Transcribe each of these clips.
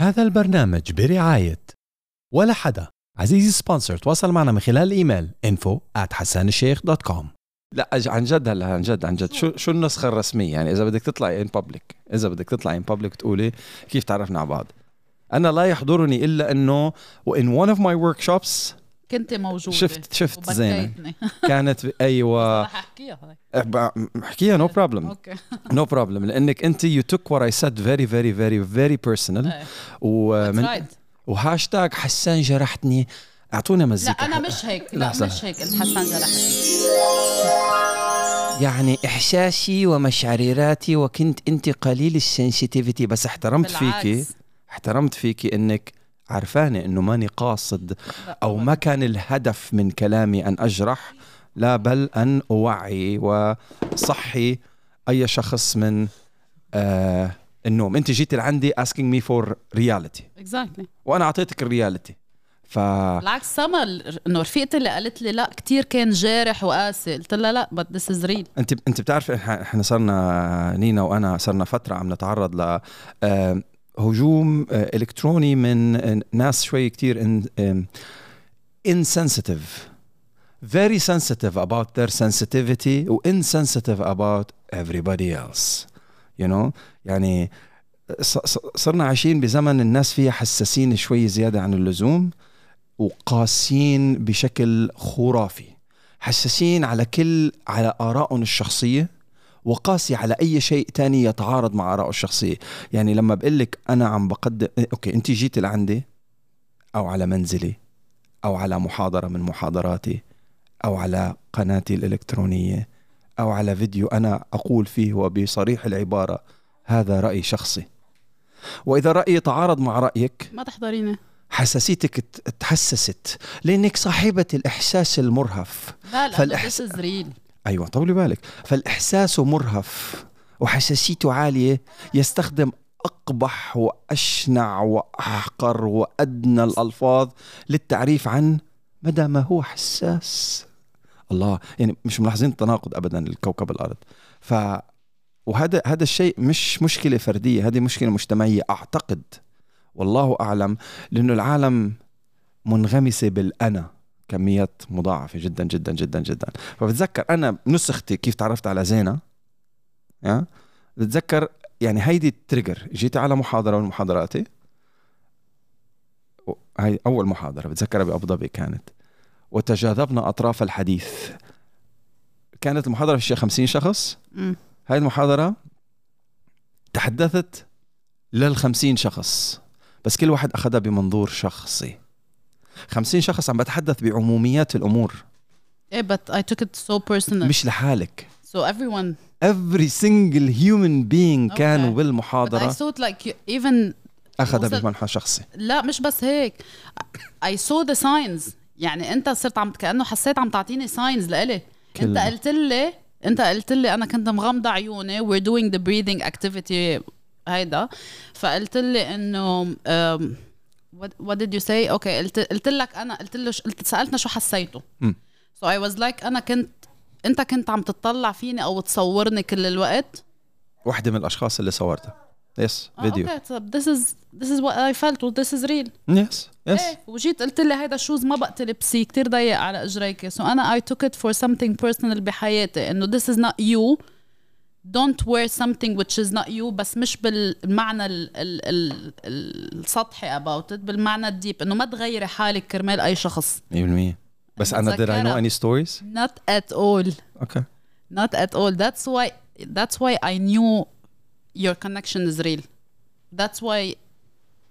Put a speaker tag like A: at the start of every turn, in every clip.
A: هذا البرنامج برعاية ولا حدا. عزيزي سبونسر تواصل معنا من خلال الإيميل info at حسانالشيخ.com
B: لا عن جد هلا عن جد عن جد. شو شو النسخة الرسمية؟ يعني إذا بدك تطلعي ان بابليك إذا بدك تطلعي ان بابليك تقولي كيف تعرفنا على بعض. أنا لا يحضرني إنه وان ون اوف ماي ورك شوبس
C: كنت موجودة.
B: شفت شفت
C: زينة.
B: كانت أيوه.
C: رح
B: أحكيها أحكيها نو بروبلم
C: أوكي.
B: نو بروبلم لأنك أنت يو توك وات اي سيد فيري فيري فيري فيري بيرسونال. ومن. وهاشتاج حسان جرحتني. اعطونا
C: لا
B: مزيكا
C: أنا مش هيك. لا. مش هيك. حسان جرحتني
B: يعني إحساسي ومشاعراتي وكنت أنت قليل السنسيتيفيتي بس احترمت فيكي. احترمت فيكي إنك عرفانه إنه ماني قاصد أو ما كان الهدف من كلامي أن أجرح لا بل أن أوعي وصحي أي شخص من آه النوم. أنت جيتي لعندي asking me for reality.
C: اكزاكتلي
B: وأنا أعطيتك الرياليتي. ف
C: بالعكس سما إنه رفيقتي اللي قالت لي لا كتير كان جارح وقاسي. قلت لها لا but this is real.
B: أنت أنت بتعرف إح- إحنا صرنا نينا وأنا صرنا فترة عم نتعرض ل آه، هجوم آه، إلكتروني من آه، ناس شوي كتير إن آم، insensitive very sensitive about their sensitivity و insensitive about everybody you know? يعني صرنا عايشين بزمن الناس فيها حساسين شوي زيادة عن اللزوم وقاسيين بشكل خرافي. حساسين على كل على آرائهم الشخصية وقاسي على أي شيء تاني يتعارض مع آرائه الشخصية. يعني لما بقول لك أنا عم بقدم أوكي أنت جيتي لعندي أو على منزلي أو على محاضرة من محاضراتي أو على قناتي الإلكترونية أو على فيديو أنا أقول فيه وبصريح العبارة هذا رأي شخصي. وإذا رأيي تعارض مع رأيك
C: ما تحضريني
B: حساسيتك تحسست لأنك صاحبة الإحساس المرهف.
C: لا لا
B: فالإحس-
C: this is real.
B: أيوه طولي بالك. فالإحساس مرهف وحساسيته عالية يستخدم أقبح وأشنع وأحقر وأدنى الألفاظ للتعريف عن مدى ما هو حساس. الله يعني مش ملاحظين التناقض ابدا الكوكب الأرض. ف وهذا هذا الشيء مش مشكلة فردية هذه مشكلة مجتمعية أعتقد. والله أعلم لأنه العالم منغمسة بالأنا. كميات مضاعفة جدا جدا جدا جدا. فبتذكر أنا نسختي كيف تعرفت على زينة يا؟ بتذكر يعني هيدي التريجر جيت على محاضرة من محاضراتي؟ هاي أول محاضرة بتذكرها بأبو ظبي كانت. وتجاذبنا أطراف الحديث. كانت المحاضرة في شي 50 شخص. هاي المحاضرة تحدثت لل 50 شخص. بس كل واحد أخذها بمنظور شخصي. 50 شخص عم بتحدث بعموميات الأمور.
C: إيه but I took it so personal.
B: مش لحالك.
C: So everyone.
B: Every single human being كانوا
C: Okay. but I
B: بالمحاضرة
C: it like you, even
B: أخذها بمنحى شخصي.
C: لا مش بس هيك. I saw the signs. يعني أنت صرت عم كأنه حسيت عم تعطيني signs لإلي. أنت
B: كلمة.
C: قلت لي أنت قلت لي أنا كنت مغمضة عيوني. We're doing the breathing activity هيدا. فقلت لي إنه um, what, did you say? أوكي قلت قلت لك أنا قلت له قلت سالتنا شو حسيته. so I was like أنا كنت أنت كنت عم تطلع فيني أو تصورني كل الوقت؟
B: واحدة من الأشخاص اللي صورتها. يس فيديو
C: أوكي طب this is this is what I felt و this is real.
B: يس يس
C: وجيت قلت لي هيدا شوز ما بقى تلبسيه كتير ضيق على اجريك سو أنا I took it for something personal بحياتي إنه this is not you. Don't wear something which is not you بس مش بالمعنى ال ال ال السطحي about it بالمعنى الديب انه ما تغيري حالك كرمال اي شخص
B: 100% بس أنا did I know any stories
C: not at all
B: أوكي
C: not at all that's why that's why I knew your connection is real that's why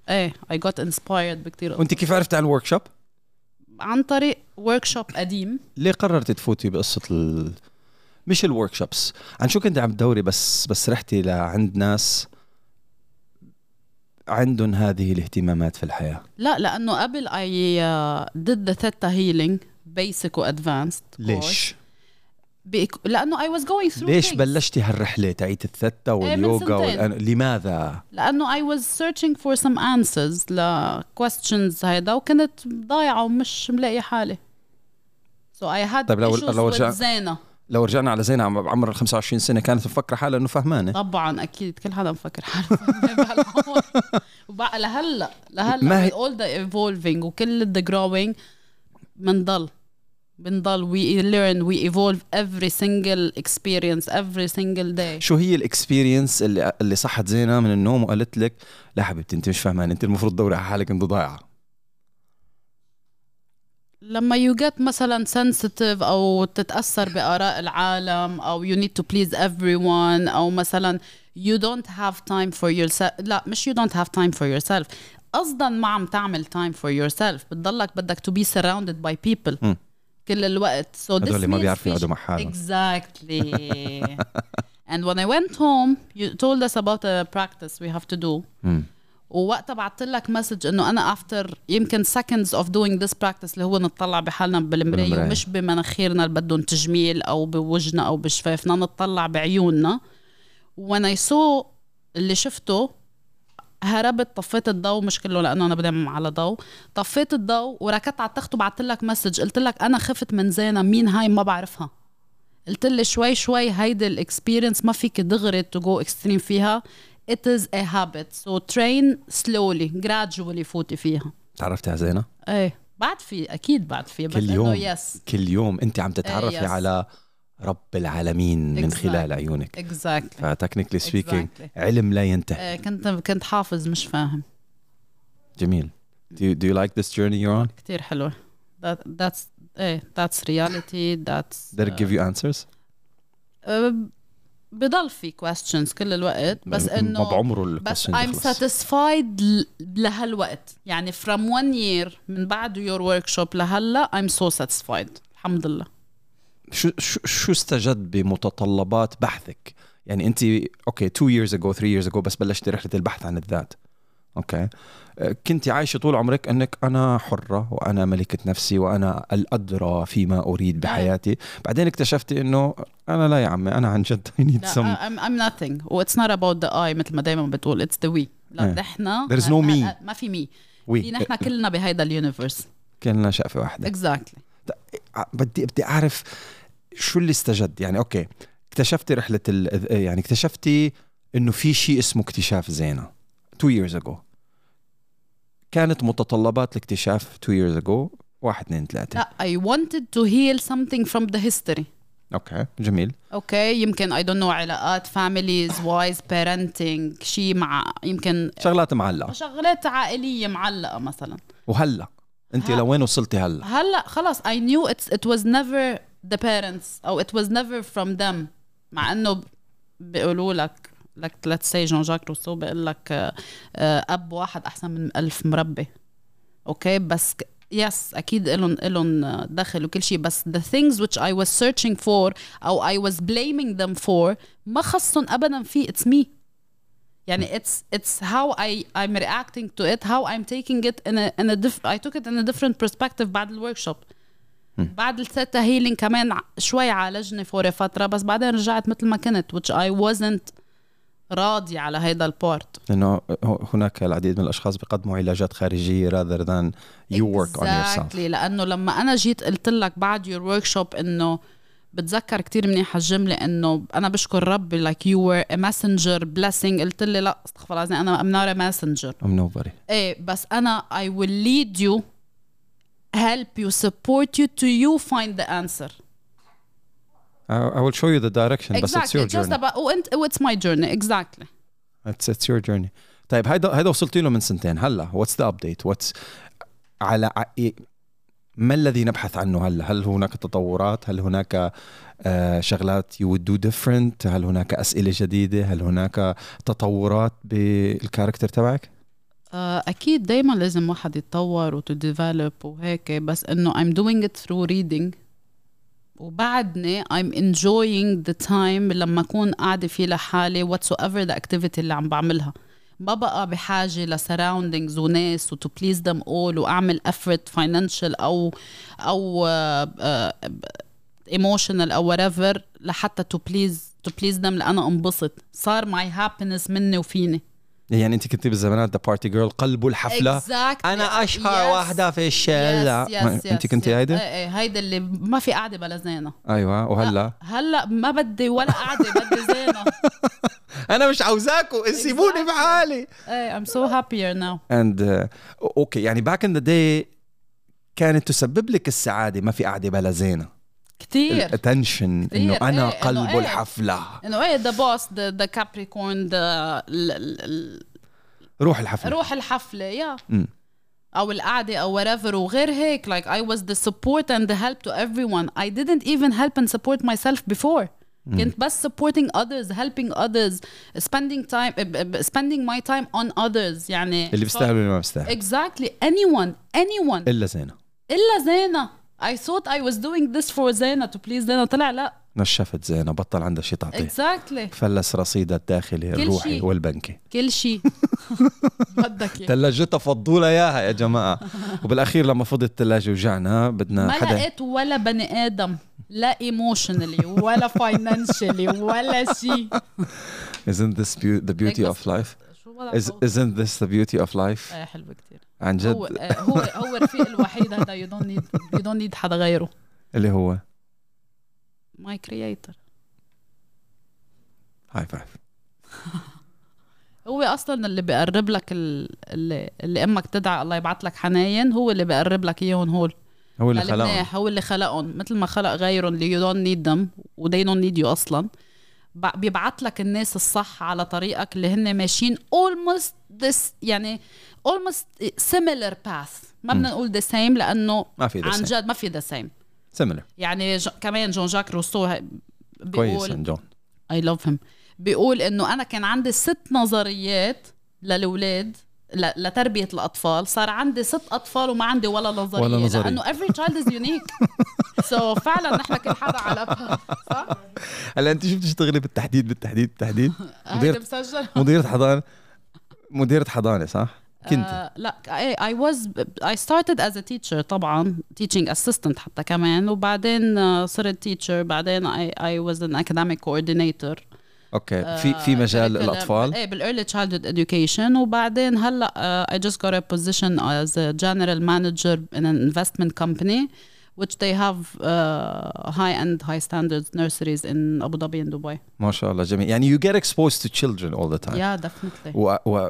C: إيه I got inspired بكتير
B: وأنت كيف عرفت عن الورك شوب؟
C: عن طريق workshop قديم
B: ليه قررتي تفوتي بقصة ال... مش الورك شوبس عن شو كنت عم تدوري بس بس رحتي لعند ناس عندهم هذه الاهتمامات في الحياة
C: لا لأنه قبل I uh, did the theta healing basic و advanced course.
B: ليش؟
C: بيك... لأنه I was going through
B: ليش
C: things.
B: بلشتي هالرحلة تاعت الثتة
C: من
B: واليوغا. والأن... لماذا؟
C: لأنه I was searching for some answers ل questions هيدا وكنت ضايعة ومش ملاقية حالي so I had
B: طيب لو- لو
C: with
B: رجع-
C: زينة
B: لو رجعنا على زينة عم- بعمر ال 25 سنة كانت مفكرة حالها إنه فهمانة.
C: طبعا أكيد. كل حدا مفكر حاله. لهلأ لهلأ
B: ما هي-
C: all the evolving وكل the growing بنضل بنضل. we learn we evolve every single experience every single day.
B: شو هي الاكسبيرينس اللي اللي صحت زينة من النوم وقالت لك لا حبيبتي أنت مش فاهمان أنت المفروض تدوري على حالك انت ضايعة.
C: لما يو جيت مثلا سنسيتيف أو تتأثر بآراء العالم أو يو نيد تو بليز ايفري ون أو مثلا يو دونت هاف تايم فور يور لا مش يو دونت هاف تايم فور يور سيلف قصدا ما عم تعمل تايم فور يور سيلف بتضلك بدك تو بي سراوندد باي
B: بيبل
C: كل الوقت. سو so
B: اللي ما بيعرفوا يقعدوا مع حالهم.
C: اكزاكتلي exactly. and when I went home you told us about a practice we have to do. ووقتها بعثت لك مسج إنه أنا افتر يمكن seconds of doing this practice اللي هو نطلع بحالنا
B: بالمراية.
C: ومش بمناخيرنا اللي بدهم تجميل أو بوجهنا أو بشفافنا نطلع بعيوننا. I saw اللي شفته هربت طفيت الضوء مش كله لأنه أنا بنام على ضوء. طفيت الضوء وركضت على التخت وبعثت لك مسج قلت لك أنا خفت من زينة مين هاي؟ ما بعرفها. قلت لي شوي شوي هيدي الاكسبيرينس ما فيك دغري تو جو اكستريم فيها. It is a habit. So train slowly gradually فوتي فيها.
B: تعرفتي على زينة؟
C: إيه بعد في أكيد بعد في
B: كل يوم
C: يس
B: كل يوم أنت عم تتعرفي
C: yes.
B: على رب العالمين من
C: Exactly.
B: خلال عيونك.
C: Exactly.
B: ف technically speaking
C: Exactly.
B: علم لا ينتهي.
C: إيه كنت كنت حافظ مش فاهم.
B: جميل. Do you, do you like this journey you're on?
C: كتير حلوة. That, that's إيه that's reality. That's
B: did it give you answers?
C: Uh, بضل في questions كل الوقت بس إنه
B: ما بعمره
C: بس
B: ال
C: question
B: I'm
C: satisfied لهالوقت. يعني from one year من بعد your workshop لهلا I'm so satisfied. الحمد لله.
B: شو شو شو استجد بمتطلبات بحثك؟ يعني أنت okay 2 years ago 3 years ago بس بلشتي رحلة البحث عن الذات. okay أه، كنت عايشة طول عمرك أنك أنا حرة وأنا ملكة نفسي وأنا الأدرى فيما أريد بحياتي. بعدين اكتشفتي إنه أنا لا يا عمي أنا عن جد I need some
C: I'm, I'm nothing. It's not about the I مثل ما دايما بتقول. It's the we. لا
B: إيه.
C: نحن
B: There is no me.
C: ما في
B: me
C: في نحن كلنا بهيدا ال universe
B: كلنا شقفه واحدة.
C: Exactly.
B: بدي بدي أعرف شو اللي استجد؟ يعني okay اكتشفتي رحلة ال... يعني اكتشفتي إنه في شيء اسمه اكتشاف زينة. 2 years ago. كانت متطلبات الاكتشاف 2 years ago. واحد اثنين ثلاثة.
C: لا I wanted to heal something from the history.
B: okay جميل.
C: okay يمكن I don't know علاقات families wise parenting شيء مع يمكن
B: شغلات معلقة.
C: شغلات عائلية معلقة مثلا.
B: وهلأ؟
C: أنت.
B: لوين وصلتي هلأ؟
C: هلأ خلص knew it's, it was never the parents أو it was never from them. مع إنه بيقولوا لك لك let's say جون جاك روسو بيقول لك آه، آه، أب واحد أحسن من ألف مربي. okay؟ بس yes أكيد إلهم إلهم دخل وكل شيء. بس the things which I was searching for أو I was blaming them for ما خصهم أبدا في. It's me. يعني it's it's how I I'm reacting to it how I'm taking it in a in a diff I took it in a different perspective بعد ال workshop بعد ال theta healing كمان شوي عالجني for a فترة بس بعدين رجعت مثل ما كنت which I wasn't راضية على هيدا ال
B: part لأنه هناك العديد من الأشخاص بيقدموا علاجات خارجية rather than you work on yourself.
C: لأنه لما أنا جيت قلت لك بعد your workshop إنه بتذكر كتير منيح الجملة إنه أنا بشكر ربي like you were a messenger blessing. قلت لي لا استغفر الله العظيم أنا I'm not a messenger.
B: I'm nobody.
C: إيه بس أنا I will lead you help you support you to you find the answer.
B: I, will show you the direction بس it's
C: exactly.
B: Your
C: just
B: journey.
C: about وانت it's my journey. Exactly.
B: It's, it's your journey. طيب هيدا هيدا وصلت له من سنتين. هلا what's the update? What's على إيه- ما الذي نبحث عنه هلا؟ هل هناك تطورات؟ هل هناك آه شغلات you would do different هل هناك أسئلة جديدة؟ هل هناك تطورات بال character تبعك؟
C: آه، أكيد دايما لازم واحد يتطور و to develop وهيك بس إنه I'm doing it through reading. وبعدني I'm enjoying the time لما أكون قاعدة فيه لحالي whatsoever the activity اللي عم بعملها. ما بقى بحاجة ل surroundings وناس و to please them all وأعمل effort financial أو أو آه، آه، emotional أو whatever لحتى to please to please them لأنا انبسط. صار my happiness مني وفيني.
B: يعني انت كنت بالزمانات the party girl قلبوا الحفلة.
C: Exactly.
B: أنا أشهر
C: Yes.
B: واحدة في الشارع.
C: Yes, yes, yes,
B: انت كنتي
C: yes.
B: هيدا
C: إيه إيه هيدا اللي ما في قعده بلا زينة.
B: أيوه وهلا؟
C: هلا ما بدي ولا قعده بدي زينة.
B: أنا مش عاوزاكم سيبوني. بحالي
C: إيه I'm so happier now.
B: and okay يعني back in the day كانت تسبب لك السعادة ما في قعده بلا زينة.
C: كتير.
B: attention
C: إنه
B: أنا
C: إيه
B: قلب
C: إيه.
B: الحفلة.
C: إنه إيه the boss the Capricorn the
B: روح الحفلة.
C: روح الحفلة يا
B: yeah.
C: أو القعدة أو whatever وغير هيك like I was the support and help to everyone I didn't even help and support myself before كنت بس supporting others helping others spending time spending my time on others يعني
B: اللي بيستاهل واللي ما بيستاهل.
C: one anyone
B: إلا زينة.
C: إلا زينة. I thought I was doing this for زينة to please زينة طلع لا.
B: نشفت زينة بطل عندها شيء تعطيه.
C: Exactly.
B: فلس رصيدها الداخلي الروحي
C: شيء.
B: والبنكي.
C: كل شيء بدك
B: فضوا لها إياها يا جماعة. وبالأخير لما فضت الثلاجه وجعنا بدنا
C: ما
B: حدا
C: لقيت ولا بني آدم. لا emotionally ولا financially ولا شيء
B: isn't this the beauty of life?
C: شو وضع
B: Is, isn't this the beauty of life?
C: إيه حلو كتير.
B: عن
C: هو
B: جد
C: آه، هو هو الرفيق الوحيد هذا you don't need you don't need حدا غيره.
B: اللي هو؟
C: my creator
B: high five
C: هو أصلا اللي بيقرب لك ال- اللي, اللي أمك تدعى الله يبعث لك حناين هو اللي بيقرب لك إياهم هول.
B: هو اللي خلقهم.
C: للمناح هو اللي خلقهم. مثل ما خلق غيرهم اللي you don't need them و they don't need you أصلا. بيبعت لك الناس الصح على طريقك اللي هن ماشيين almost this يعني almost similar path. ما بدنا نقول the same لأنه
B: ما في
C: عن جد ما في the same.
B: similar
C: يعني ج... كمان جون جاك روسو
B: كويس
C: بيقول
B: عن جون
C: I love him بيقول إنه أنا كان عندي ست نظريات للأولاد. لتربية الأطفال. صار عندي ست أطفال وما عندي ولا نظرية
B: ولا نظرية.
C: لأنه every child is unique. سو so فعلا نحن كل حدا على صح؟
B: هلا انت شو بتشتغلي بالتحديد بالتحديد بالتحديد؟ مديرة
C: مسجل
B: مديرة حضانة مديرة حضانة صح؟ كنت.
C: آه لا I was I started as a teacher طبعا teaching assistant حتى كمان وبعدين آه، صرت teacher. بعدين I, I was an academic coordinator.
B: okay آه، في في مجال
C: الأطفال
B: إيه
C: بال early childhood education وبعدين هلأ آه، I just got a position as general manager in investment company which they have uh, high end high standard nurseries in Abu Dhabi and Dubai.
B: ما شاء الله جميل يعني you get exposed to children all the time.
C: Yeah definitely.
B: و, و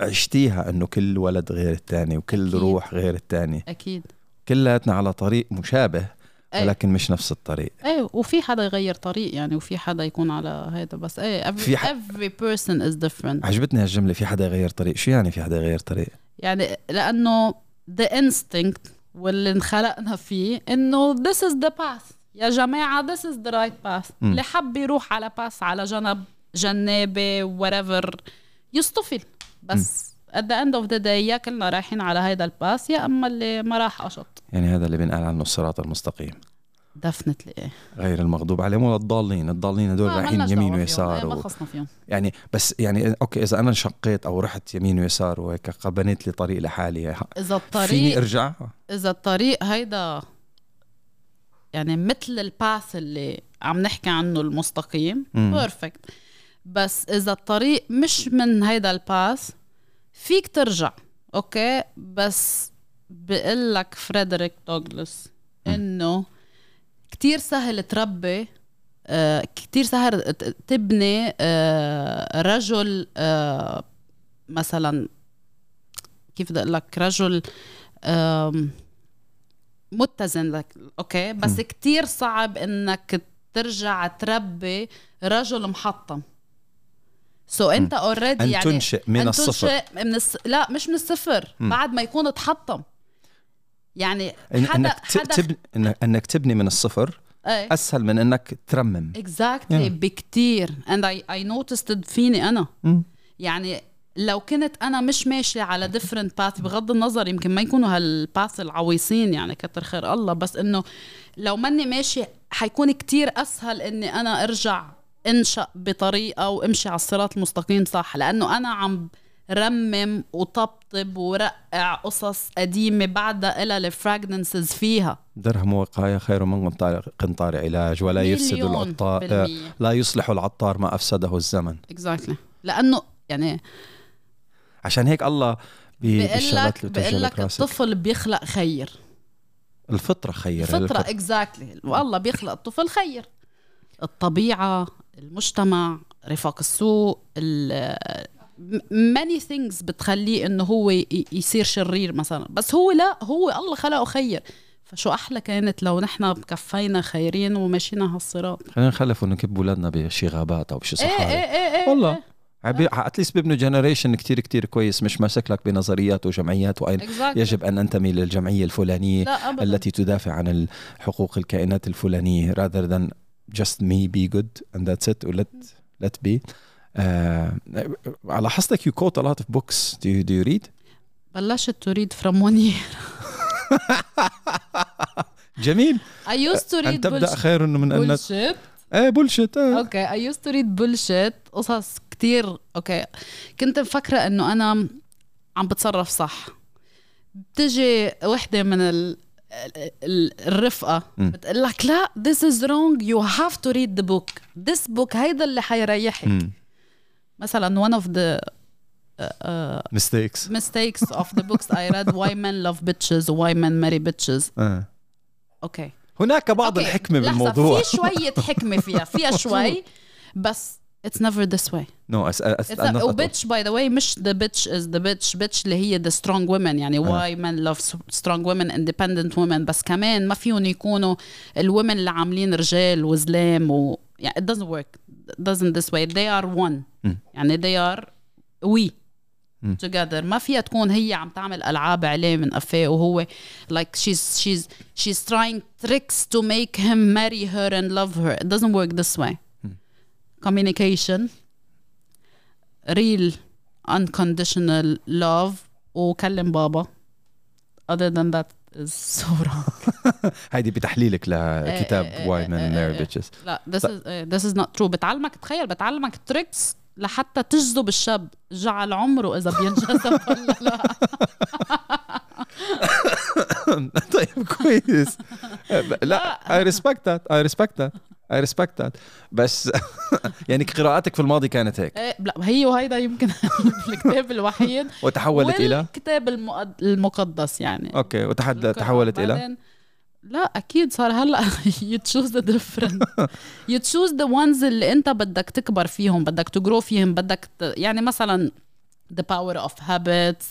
B: عشتيها إنه كل ولد غير الثاني وكل
C: أكيد.
B: روح غير الثاني.
C: أكيد.
B: كلاتنا على طريق مشابه.
C: إيه.
B: ولكن مش نفس الطريق.
C: إيه وفي حدا يغير طريق يعني وفي حدا يكون على هذا بس إيه every,
B: في ح-
C: every person is different.
B: عجبتني هالجملة في حدا يغير طريق. شو يعني في حدا يغير طريق؟
C: يعني لأنه the instinct واللي انخلقنا فيه إنه this is the path. يا جماعة this is the right path.
B: مم.
C: اللي حب يروح على path على جنب جنابة whatever يصطفل بس at the end of the day يا كلنا رايحين على هيدا ال path يا أما اللي ما راح قشط
B: يعني هذا اللي بنقال عنه الصراط المستقيم.
C: Definitely. إيه
B: غير المغضوب عليهم ولا الضالين. الضالين هدول رايحين يمين. ويسار
C: ما
B: و...
C: خصنا فيهم.
B: يعني بس يعني okay إذا أنا انشقيت أو رحت يمين ويسار وهيك بنيت لي طريق لحالي
C: إذا
B: فيني
C: الطريق
B: أرجع؟
C: إذا الطريق هيدا يعني مثل ال path اللي عم نحكي عنه المستقيم. perfect بس إذا الطريق مش من هيدا ال path فيك ترجع okay؟ بس بقول لك فريدريك دوغلاس إنه كتير سهل تربي آه كتير سهل تبني آه رجل آه مثلا كيف بدي أقول لك؟ رجل متزن لك okay؟ بس. كتير صعب إنك ترجع تربي رجل محطم. so so أنت already
B: أن
C: يعني
B: تنشئ من
C: أن
B: الصفر.
C: تنشئ من الس... لا مش من الصفر
B: م.
C: بعد ما يكون اتحطم. يعني
B: إن
C: حدا
B: إنك
C: حدا
B: تبني إنك- إنك تبني من الصفر
C: إيه.
B: أسهل من إنك ترمم.
C: exactly
B: Yeah.
C: بكتير. And I I noticed it فيني أنا.
B: مم.
C: يعني لو كنت أنا مش ماشية على different path بغض النظر يمكن ما يكونوا هال path العويصين يعني كتر خير الله بس إنه لو ماني ماشية حيكون كتير أسهل إني أنا أرجع انشأ بطريقة وامشي على الصراط المستقيم صح لأنه أنا عم رمم وطبطب ورقع قصص قديمة بعدها إلها ال fragrances فيها.
B: درهم وقاية خير من قنطار, علاج ولا يفسد العطار
C: بالمية.
B: لا يصلح العطار ما أفسده الزمن.
C: exactly لأنه يعني
B: عشان هيك الله بي-
C: بقول
B: بالشغلات
C: لك بقول
B: لك
C: الطفل بيخلق خير.
B: الفطرة خير
C: الفطرة exactly والله بيخلق الطفل خير. الطبيعة المجتمع رفاق السوء many things بتخليه إنه هو ي- يصير شرير مثلا. بس هو لا هو الله خلقه خير. فشو أحلى كانت لو نحن كفينا خيرين ومشينا هالصراط.
B: خلينا نخلف ونكب اولادنا بشي غابات أو بشي
C: إيه
B: صحاري
C: إيه إيه إيه
B: والله.
C: إيه.
B: at least بيبنوا generation كتير كتير كويس. مش ماسك لك بنظريات وجمعيات وأين.
C: Exactly.
B: يجب أن انتمي للجمعية الفلانية
C: لا ابدا.
B: التي تدافع عن حقوق الكائنات الفلانية. Rather than just me be good and that's it or let let be. على حسك you quote a lot of books. Do you, do you read?
C: بلشت ت read from one year.
B: جميل.
C: I used to
B: أن
C: read
B: تبدأ
C: bullshit.
B: خير من أن
C: bullshit.
B: إيه bullshit إيه.
C: okay I used to read bullshit قصص كتير. okay كنت مفكرة إنه أنا عم بتصرف صح. بتجي وحدة من ال- الرفقه. بتقول لك لا this is wrong you have to read the book this book هيدا اللي حيريحك
B: مم.
C: مثلا one of the uh, uh,
B: mistakes
C: mistakes of the books I read why men love bitches why men marry bitches
B: آه.
C: okay
B: هناك بعض
C: okay،
B: الحكمه بالموضوع
C: في شوية حكمه فيها فيها شوي بس it's never this way
B: نو أس... أس...
C: It's not, وبيتش باي ذا واي مش the bitch is the bitch bitch اللي هي the strong women يعني why men love strong women independent women بس كمان ما فيهم يكونوا الwomen اللي عاملين رجال وزلام و يعني it doesn't work it doesn't this way they are one
B: مم.
C: يعني they are we
B: مم.
C: together ما فيها تكون هي عم تعمل العاب عليه من قفاه وهو like she's she's she's trying tricks to make him marry her and love her it doesn't work this way communication real unconditional love وكلم بابا. Other than that is so wrong.
B: هيدي بتحليلك لكتاب
C: إيه،
B: واي مان
C: إيه،
B: ماري
C: إيه.
B: بيتشز
C: لا this is eh, this is not true. بتعلمك تخيل بتعلمك تريكس لحتى تجذب الشاب. جعل عمره إذا بينجذب. ولا لا
B: طيب كويس. لا I respect that I respect that I respect that بس يعني قراءاتك في الماضي كانت هيك.
C: إيه، لا هي وهيدا يمكن الكتاب الوحيد.
B: وتحولت إلى؟
C: والكتاب المقد- المقدس يعني.
B: okay وتحد تحولت
C: إلى؟ لا أكيد صار هلأ you choose the different. you choose the ones اللي أنت بدك تكبر فيهم بدك ت grow فيهم بدك ت... يعني مثلا the power of habits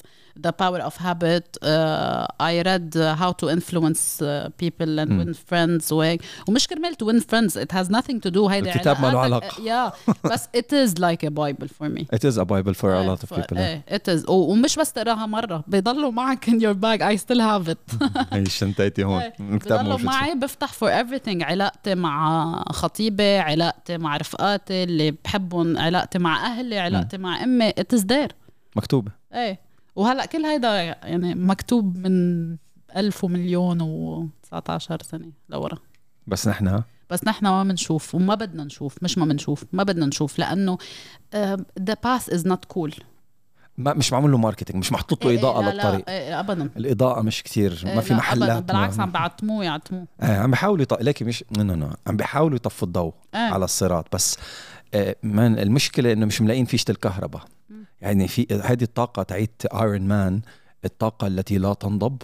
C: the power of habit uh, I read uh, how to influence uh, people and
B: مم.
C: win friends وهيك ومش كرمال to win friends. It has nothing to do هيدي
B: الكتاب ما له علاقة.
C: yeah. بس it is like a bible for me.
B: It is a bible for a lot of people
C: إيه it is. ومش بس تقراها مرة. بيضلوا معك in your bag. I still have it.
B: هي شنطتي هون.
C: إيه.
B: الكتاب موجود.
C: معي بفتح فور everything. علاقتي مع خطيبي علاقتي مع رفقاتي اللي بحبهم علاقتي مع أهلي علاقتي مع أمي. It is there.
B: مكتوبة.
C: إيه. وهلا كل هيدا يعني مكتوب من ألف ومليون و 19 سنة لورا.
B: بس نحن
C: بس نحن ما بنشوف وما بدنا نشوف مش ما بنشوف ما بدنا نشوف uh, the path is not cool.
B: ما مش معمول له marketing مش محطوط له
C: إيه،
B: إضاءة
C: لا، لا،
B: للطريق.
C: إيه، ابدا.
B: الإضاءة مش كتير
C: إيه،
B: ما في
C: لا،
B: محلات
C: أبداً. بالعكس عم بعتموه يعتموه.
B: آه عم بيحاولوا يط... لكن مش no no no عم بيحاولوا يطفوا الضوء
C: إيه.
B: على الصراط. بس آه من المشكلة إنه مش ملاقيين فيشه الكهرباء. يعني في هذه الطاقة تاعت ايرون مان الطاقة التي لا تنضب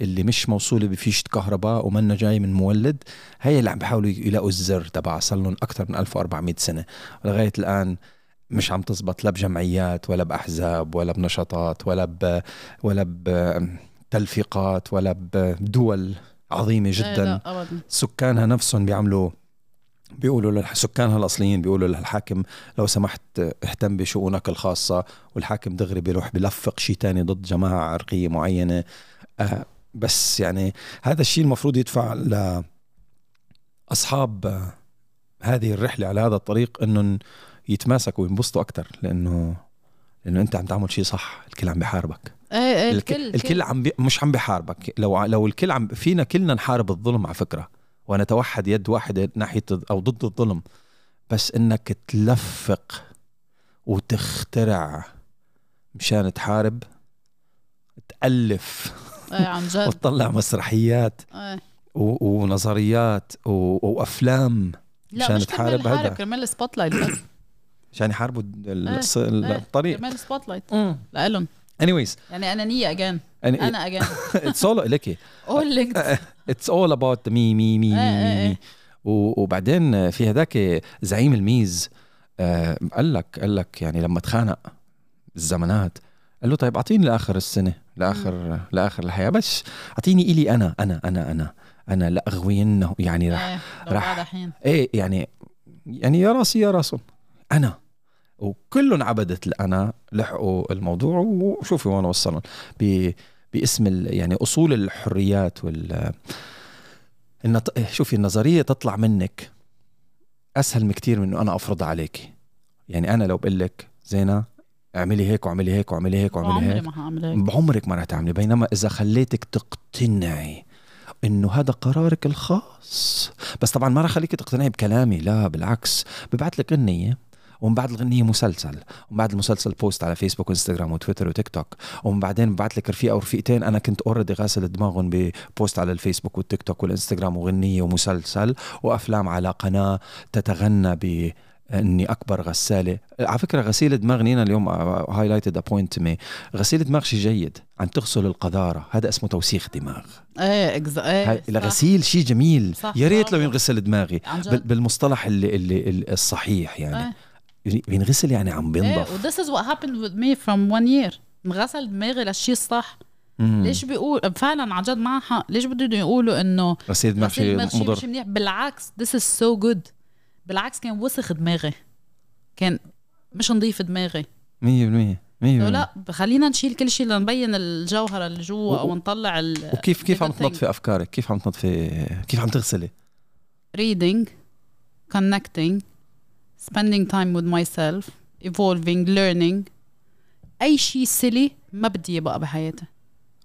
B: اللي مش موصولة بفيشة كهرباء ومنا جاي من مولد هي اللي عم بيحاولوا يلاقوا الزر تبعها صار لهم أكثر من 1400 سنة. لغاية الآن مش عم تزبط لا بجمعيات ولا بأحزاب ولا بنشاطات ولا ب ولا بتلفيقات ولا بدول عظيمة
C: إيه،
B: جدا. سكانها نفسهم بيعملوا بيقولوا للح... سكانها الاصليين بيقولوا للحاكم لو سمحت اهتم بشؤونك الخاصة والحاكم دغري بيروح بلفق شيء تاني ضد جماعة عرقية معينة. آه بس يعني هذا الشيء المفروض يدفع لأصحاب آه هذه الرحلة على هذا الطريق إنهم يتماسكوا وينبسطوا أكثر لأنه لأنه أنت عم تعمل شيء صح الكل عم بيحاربك
C: إيه
B: الك...
C: الكل
B: الكل عم بي... مش عم بيحاربك لو لو الكل عم فينا كلنا نحارب الظلم على فكرة. ونتوحد يد واحدة ناحية أو ضد الظلم بس إنك تلفق وتخترع مشان تحارب تألف
C: إيه عن جد.
B: وتطلع مسرحيات
C: إيه.
B: و... ونظريات و... وأفلام
C: لا
B: مشان
C: مش
B: تحارب
C: كرمال
B: هذا.
C: كرمال ال spotlight بس.
B: عشان يحاربوا
C: إيه، إيه،
B: الطريق.
C: كمان spotlight لإلهم.
B: Anyways.
C: يعني انانيه again.
B: أنا أجان. لك
C: اول لينكد
B: it's all about مي مي مي
C: إيه،
B: مي
C: إيه، إيه.
B: وبعدين في هذاك زعيم الميز آه، قال لك قال لك يعني لما تخانق الزمانات قال له طيب أعطيني لآخر السنة لاخر لآخر الحياة. بس أعطيني إلي أنا أنا أنا أنا أنا لاغوينه يعني رح رح-
C: رح بعد حين.
B: إيه يعني يعني يا راسي يا راسهم أنا. وكلهم عبدت الأنا لحقوا الموضوع وشوفي وين وصلهم باسم ال- يعني أصول الحريات وال النط... شوفي النظرية تطلع منك أسهل بكثير من إنه أنا افرضها عليك. يعني أنا لو بقول لك زينة اعملي هيك واعملي هيك واعملي هيك واعملي هيك
C: ما هعمل هيك.
B: بعمرك ما رح تعملي. بينما إذا خليتك تقتنعي إنه هذا قرارك الخاص. بس طبعا ما رح خليك تقتنعي بكلامي لا بالعكس. ببعث لك غنيه ومن بعد الغنية مسلسل. ومن بعد المسلسل post على فيسبوك وإنستغرام وتويتر وتيك توك. ومن بعدين ببعث لك رفيقة ورفيقتين أنا كنت already غاسل دماغهم ب post على الفيسبوك والتيك توك والإنستغرام وغنية ومسلسل وأفلام على قناة تتغنى ب إني أكبر غسالة. على فكرة غسيل دماغ نينا اليوم highlighted point me غسيل دماغ شيء جيد عم تغسل القذارة. هذا اسمه توسيخ دماغ.
C: إيه اكز إيه.
B: الغسيل شيء جميل. يا ريت لو. ينغسل دماغي. بالمصطلح اللي, اللي اللي الصحيح يعني.
C: إيه.
B: بينغسل يعني عم
C: إيه
B: بينضف
C: و this is what happened with me from one year. انغسل دماغي للشيء الصح.
B: مم.
C: ليش بيقول فعلا عن جد معها حق. ليش بدهم يقولوا إنه
B: غسيل دماغ
C: غسيل
B: شيء
C: دماغ شيء
B: مضر؟
C: مش منيح؟ بالعكس this is so good. بالعكس كان وسخ دماغي. كان مش نظيف دماغي.
B: 100% 100%
C: لو لا خلينا نشيل كل شيء لنبين الجوهرة اللي جوا
B: و-
C: أو نطلع ال
B: وكيف كيف عم. تنظفي أفكارك؟ كيف عم تنظفي؟ كيف عم تغسلي؟
C: Reading connecting. spending time with myself evolving learning اي شيء سلي ما بدي اياه بقى بحياتي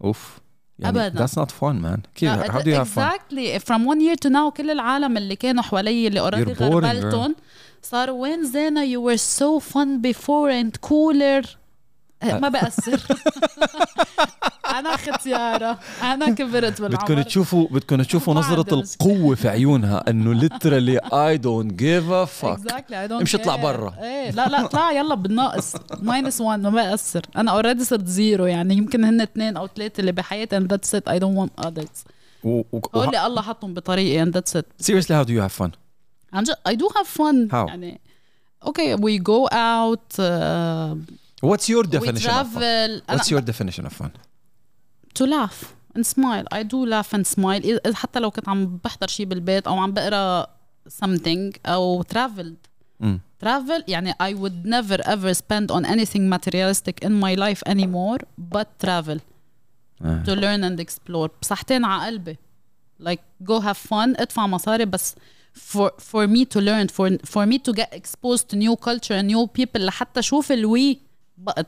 B: اوف يعني
C: أبداً.
B: that's not fun man كيف
C: لا،
B: how do you have fun
C: exactly from one year to now كل العالم اللي كانوا حوالي اللي اوريدي
B: You're boring,
C: غربلتهم صاروا وين زينة you were so fun before and cooler آه، ما بأثر. أنا ختيارة. أنا كبرت بالعمر.
B: بدكم تشوفوا بدكم تشوفوا
C: مشكلة.
B: القوة في عيونها إنه give a fuck.
C: Exactly. I don't
B: امشي اطلع. برا.
C: إيه. لا لا اطلع يلا بالناقص. minus 1 ما بأثر. أنا already صرت zero يعني. يمكن هن اثنين أو ثلاثة اللي بحياتي and that's it. I don't want others.
B: و, و,
C: هو
B: و,
C: اللي الله حطهم بطريقي and that's it.
B: Seriously how do you have fun?
C: عن جد do have fun.
B: How?
C: يعني we go out uh,
B: what's your
C: we
B: definition of fun
C: travel
B: what's
C: أنا-
B: your definition of fun
C: to laugh and smile I do laugh and smile إذا- حتى لو كنت عم بحضر شيء بالبيت او عم بقرا something او traveled
B: مم.
C: travel يعني I would never ever spend on anything materialistic in my life anymore but travel
B: آه.
C: to learn and explore بصحتين على قلبي like go have fun ادفع مصاري بس for for me to learn for for me to get exposed to new culture and new people لحتى شوف الوي بقى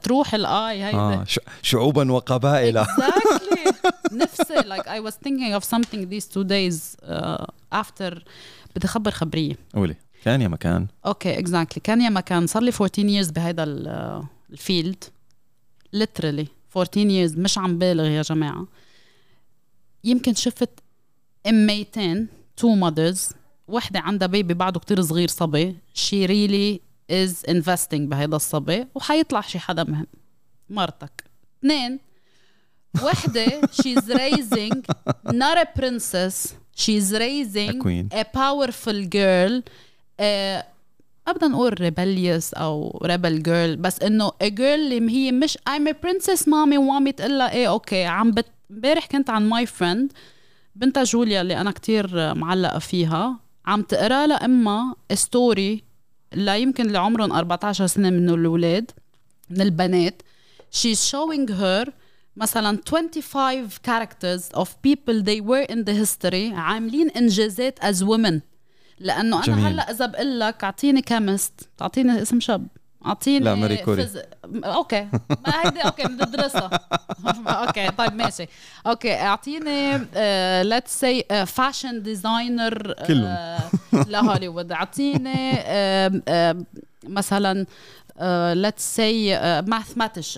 C: تروح الاي هيدا.
B: آه. شعوبا وقبائل.
C: Exactly. نفسي like I was thinking of something these two days uh, after. بدي أخبر خبرية.
B: قولي. كان يا مكان.
C: okay exactly كان يا مكان. صار لي 14 years بهيدا ال- الفيلد. Literally 14 years. مش عم بالغ يا جماعة. يمكن شفت اميتين two mothers وحدة عندها baby بعده كتير صغير صبي. she really is investing بهيدا الصبي وحيطلع شي حدا مهم مرتك اثنين وحدة she's raising not a princess she's raising
B: A queen.
C: a powerful girl uh, ابدا نقول rebellious أو rebel girl بس إنه a girl اللي هي مش I'm a princess mommy و mommy تقول لها إيه okay عم بت امبارح كنت عن my friend بنتها جوليا اللي أنا كتير معلقة فيها عم تقرا لها امها story لا يمكن اللي عمرهم 14 سنة من الأولاد من البنات. She's showing her مثلا 25 characters of people they were in the history عاملين إنجازات as women. لأنه أنا
B: جميل.
C: هلأ إذا بقول لك أعطيني chemist تعطيني اسم شاب. اعطيني
B: لا، ماري كوري.
C: phys- okay ما هيدي okay بدي ادرسها okay طيب ماشي okay اعطيني let's see fashion designer
B: كلهم.
C: لهوليوود اعطيني مثلا let's see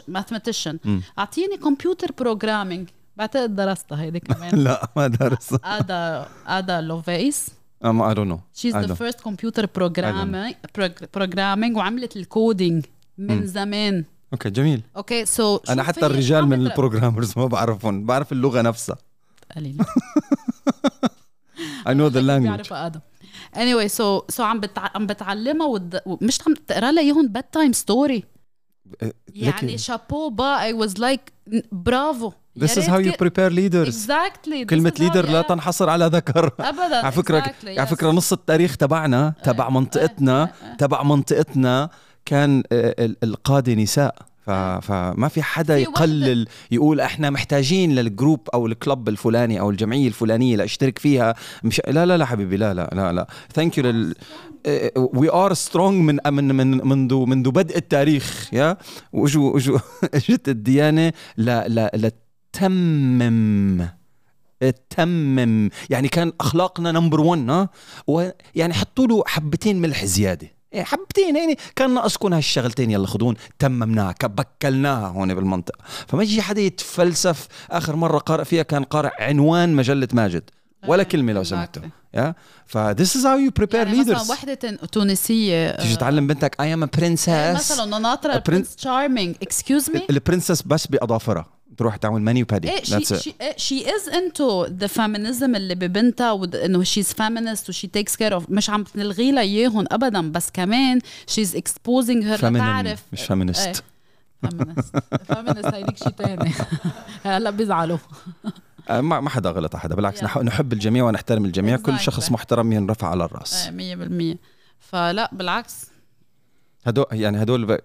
B: mathematician.
C: اعطيني computer programming بعتقد درستها هيدي كمان
B: لا ما درس
C: Ada Ada Lovelace
B: um, I don't know.
C: She's
B: I
C: the
B: don't.
C: first computer programming programming وعملت ال coding من
B: مم.
C: زمان.
B: okay جميل.
C: okay so
B: أنا حتى الرجال من ال programmers ما بعرفهم. بعرف اللغة نفسها.
C: قليل.
B: I know the language.
C: بيعرف آدم. Anyway so so عم بتع... عم بتعلمها ود... مش عم تقرأ لها إياهم bedtime story يعني chapeau bas I was like برافو
B: This is how you prepare leaders.
C: Exactly.
B: كلمة leader لا
C: تنحصر
B: على ذكر.
C: ابدا.
B: على فكرة
C: exactly,
B: على. فكرة نص التاريخ تبعنا تبع منطقتنا تبع منطقتنا كان ال- القادة نساء. فما في حدا يقلل يقول إحنا محتاجين لل group أو ال club الفلاني أو الجمعية الفلانية لأشترك فيها. مش لا لا لا حبيبي لا لا لا لا. thank you لل we are strong من من من منذ منذ بدء التاريخ يا. واجوا اجوا اجت الديانة لا لا لتمم تمم يعني كان أخلاقنا number 1 ها؟ ويعني حطوا له حبتين ملح زيادة. إيه حبتين يعني كان ناقصكم هالشغلتين يلا خذون. تممناها كبكلناها هون بالمنطقة. فما يجي حدا يتفلسف. آخر مرة قارئ فيها كان قارئ عنوان مجلة ماجد. ولا كلمة لو سمحتوا. yeah؟ ف this is how you prepare
C: يعني مثلا وحدة تونسية
B: تيجي تعلم بنتك am a princess.
C: مثلا ناطره
B: prince
C: charming excuse me ال
B: princess بس بأظافرها. تروح تعمل mani pedi
C: إيه
B: That's she.
C: she she is into the feminism اللي ببنتها إنه she's feminist و she takes care of مش عم تلغي لها إياهم ابدا بس كمان she's exposing her
B: Feminine،
C: لتعرف
B: مش feminist.
C: فيمينست فيمينست هيديك شي تاني هلا بيزعلوا
B: آه، ما ما حدا غلط حدا بالعكس نح- نحب الجميع ونحترم الجميع كل
C: Exactly.
B: شخص محترم ينرفع على الرأس
C: آه، 100% فلا بالعكس
B: هدول يعني هدول.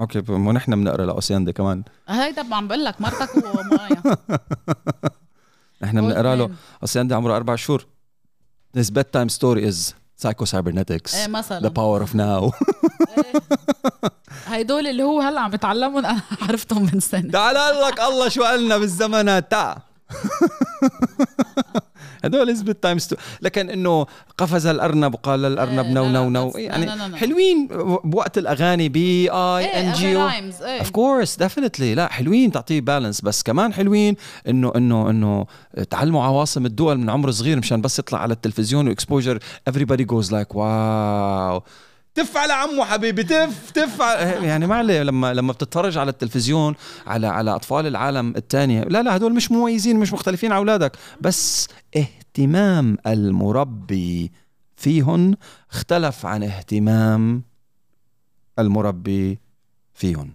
B: okay مو نحن بنقرأ لأوسياندا كمان.
C: هيدا عم بقول لك مرتك ومايا.
B: نحن بنقرأ له أوسياندا عمره أربع شهور. His bedtime story is psycho cybernetics.
C: إيه
B: the
C: مثلا
B: power of now.
C: هيدول اللي هو هلأ عم بتعلمهم أنا عرفتهم من سنة.
B: تعال لك الله شو قالنا بالزمن تاع هدول as bedtime story لكن إنه قفز الأرنب وقال للارنب
C: إيه،
B: no no
C: no.
B: يعني. حلوين بوقت الأغاني B I N
C: G O.
B: of course definitely لا حلوين تعطيه balance بس كمان حلوين إنه إنه إنه تعلموا عواصم الدول من عمر صغير مشان بس يطلع على التلفزيون و exposure everybody goes like wow تف على عمو حبيبي تف تف على- يعني ما عليه لما لما بتتفرج على التلفزيون على على أطفال العالم الثانية لا لا هدول مش مميزين مش مختلفين عن أولادك بس اهتمام المربي فيهن اختلف عن اهتمام المربي فيهن.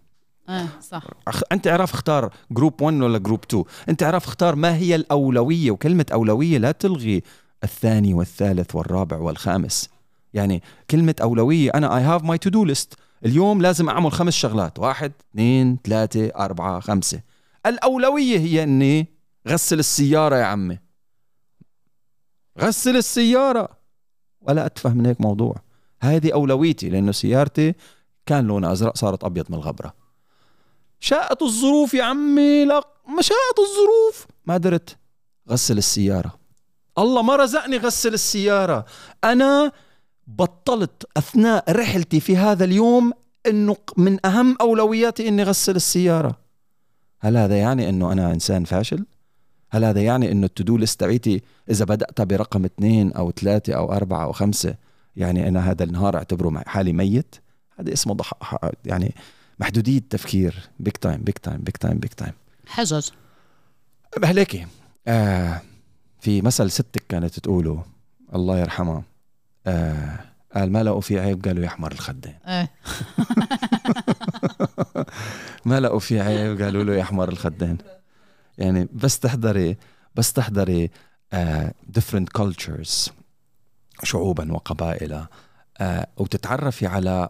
C: إيه صح.
B: أخ- أنت اعرف اختار group 1 ولا group 2 أنت اعرف اختار ما هي الأولوية وكلمة أولوية لا تلغي الثاني والثالث والرابع والخامس. يعني كلمة أولوية. أنا I have my to do list اليوم لازم أعمل خمس شغلات. واحد اثنين ثلاثة أربعة خمسة. الأولوية هي إني غسل السيارة يا عمي. غسل السيارة. ولا أتفه من هيك موضوع. هذه أولويتي لأنه سيارتي كان لونها أزرق صارت أبيض من الغبرة. شاءت الظروف يا عمي. لا ما شاءت الظروف. ما قدرت غسل السيارة. الله ما رزقني غسل السيارة. أنا بطلت أثناء رحلتي في هذا اليوم أنه من أهم أولوياتي أني غسل السيارة. هل هذا يعني أنه أنا إنسان فاشل؟ هل هذا يعني أنه ال to do list تبعيتي إذا بدأت برقم اثنين أو ثلاثة أو أربعة أو خمسة يعني أنا هذا النهار أعتبره مع- حالي ميت؟ هذا اسمه ضح... يعني محدودية تفكير. big time big time big time big time
C: حجج
B: هليكي آه في مثل ستك كانت تقوله. الله يرحمها. آه قال ما لقوا في عيب قالوا يحمر الخدين ما لقوا في عيب قالوا له يحمر الخدين يعني بس تحضري بس تحضري آه different cultures شعوبا وقبائل آه وتتعرفي على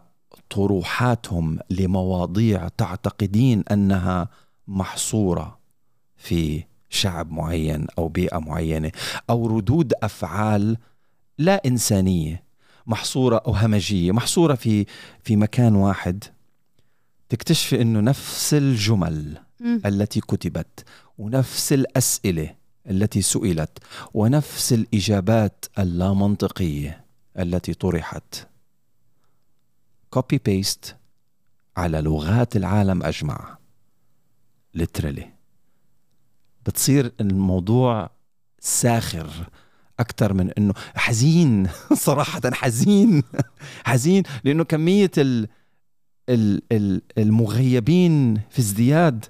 B: طروحاتهم لمواضيع تعتقدين أنها محصورة في شعب معين أو بيئة معينة أو ردود أفعال لا إنسانية محصورة أو همجية محصورة في في مكان واحد. تكتشفي إنه نفس الجمل
C: مم.
B: التي كتبت ونفس الأسئلة التي سئلت ونفس الإجابات اللامنطقية التي طرحت. copy paste على لغات العالم أجمع. literally بتصير الموضوع ساخر. أكثر من إنه حزين صراحة حزين حزين لأنه كمية ال ال ال المغيبين في ازدياد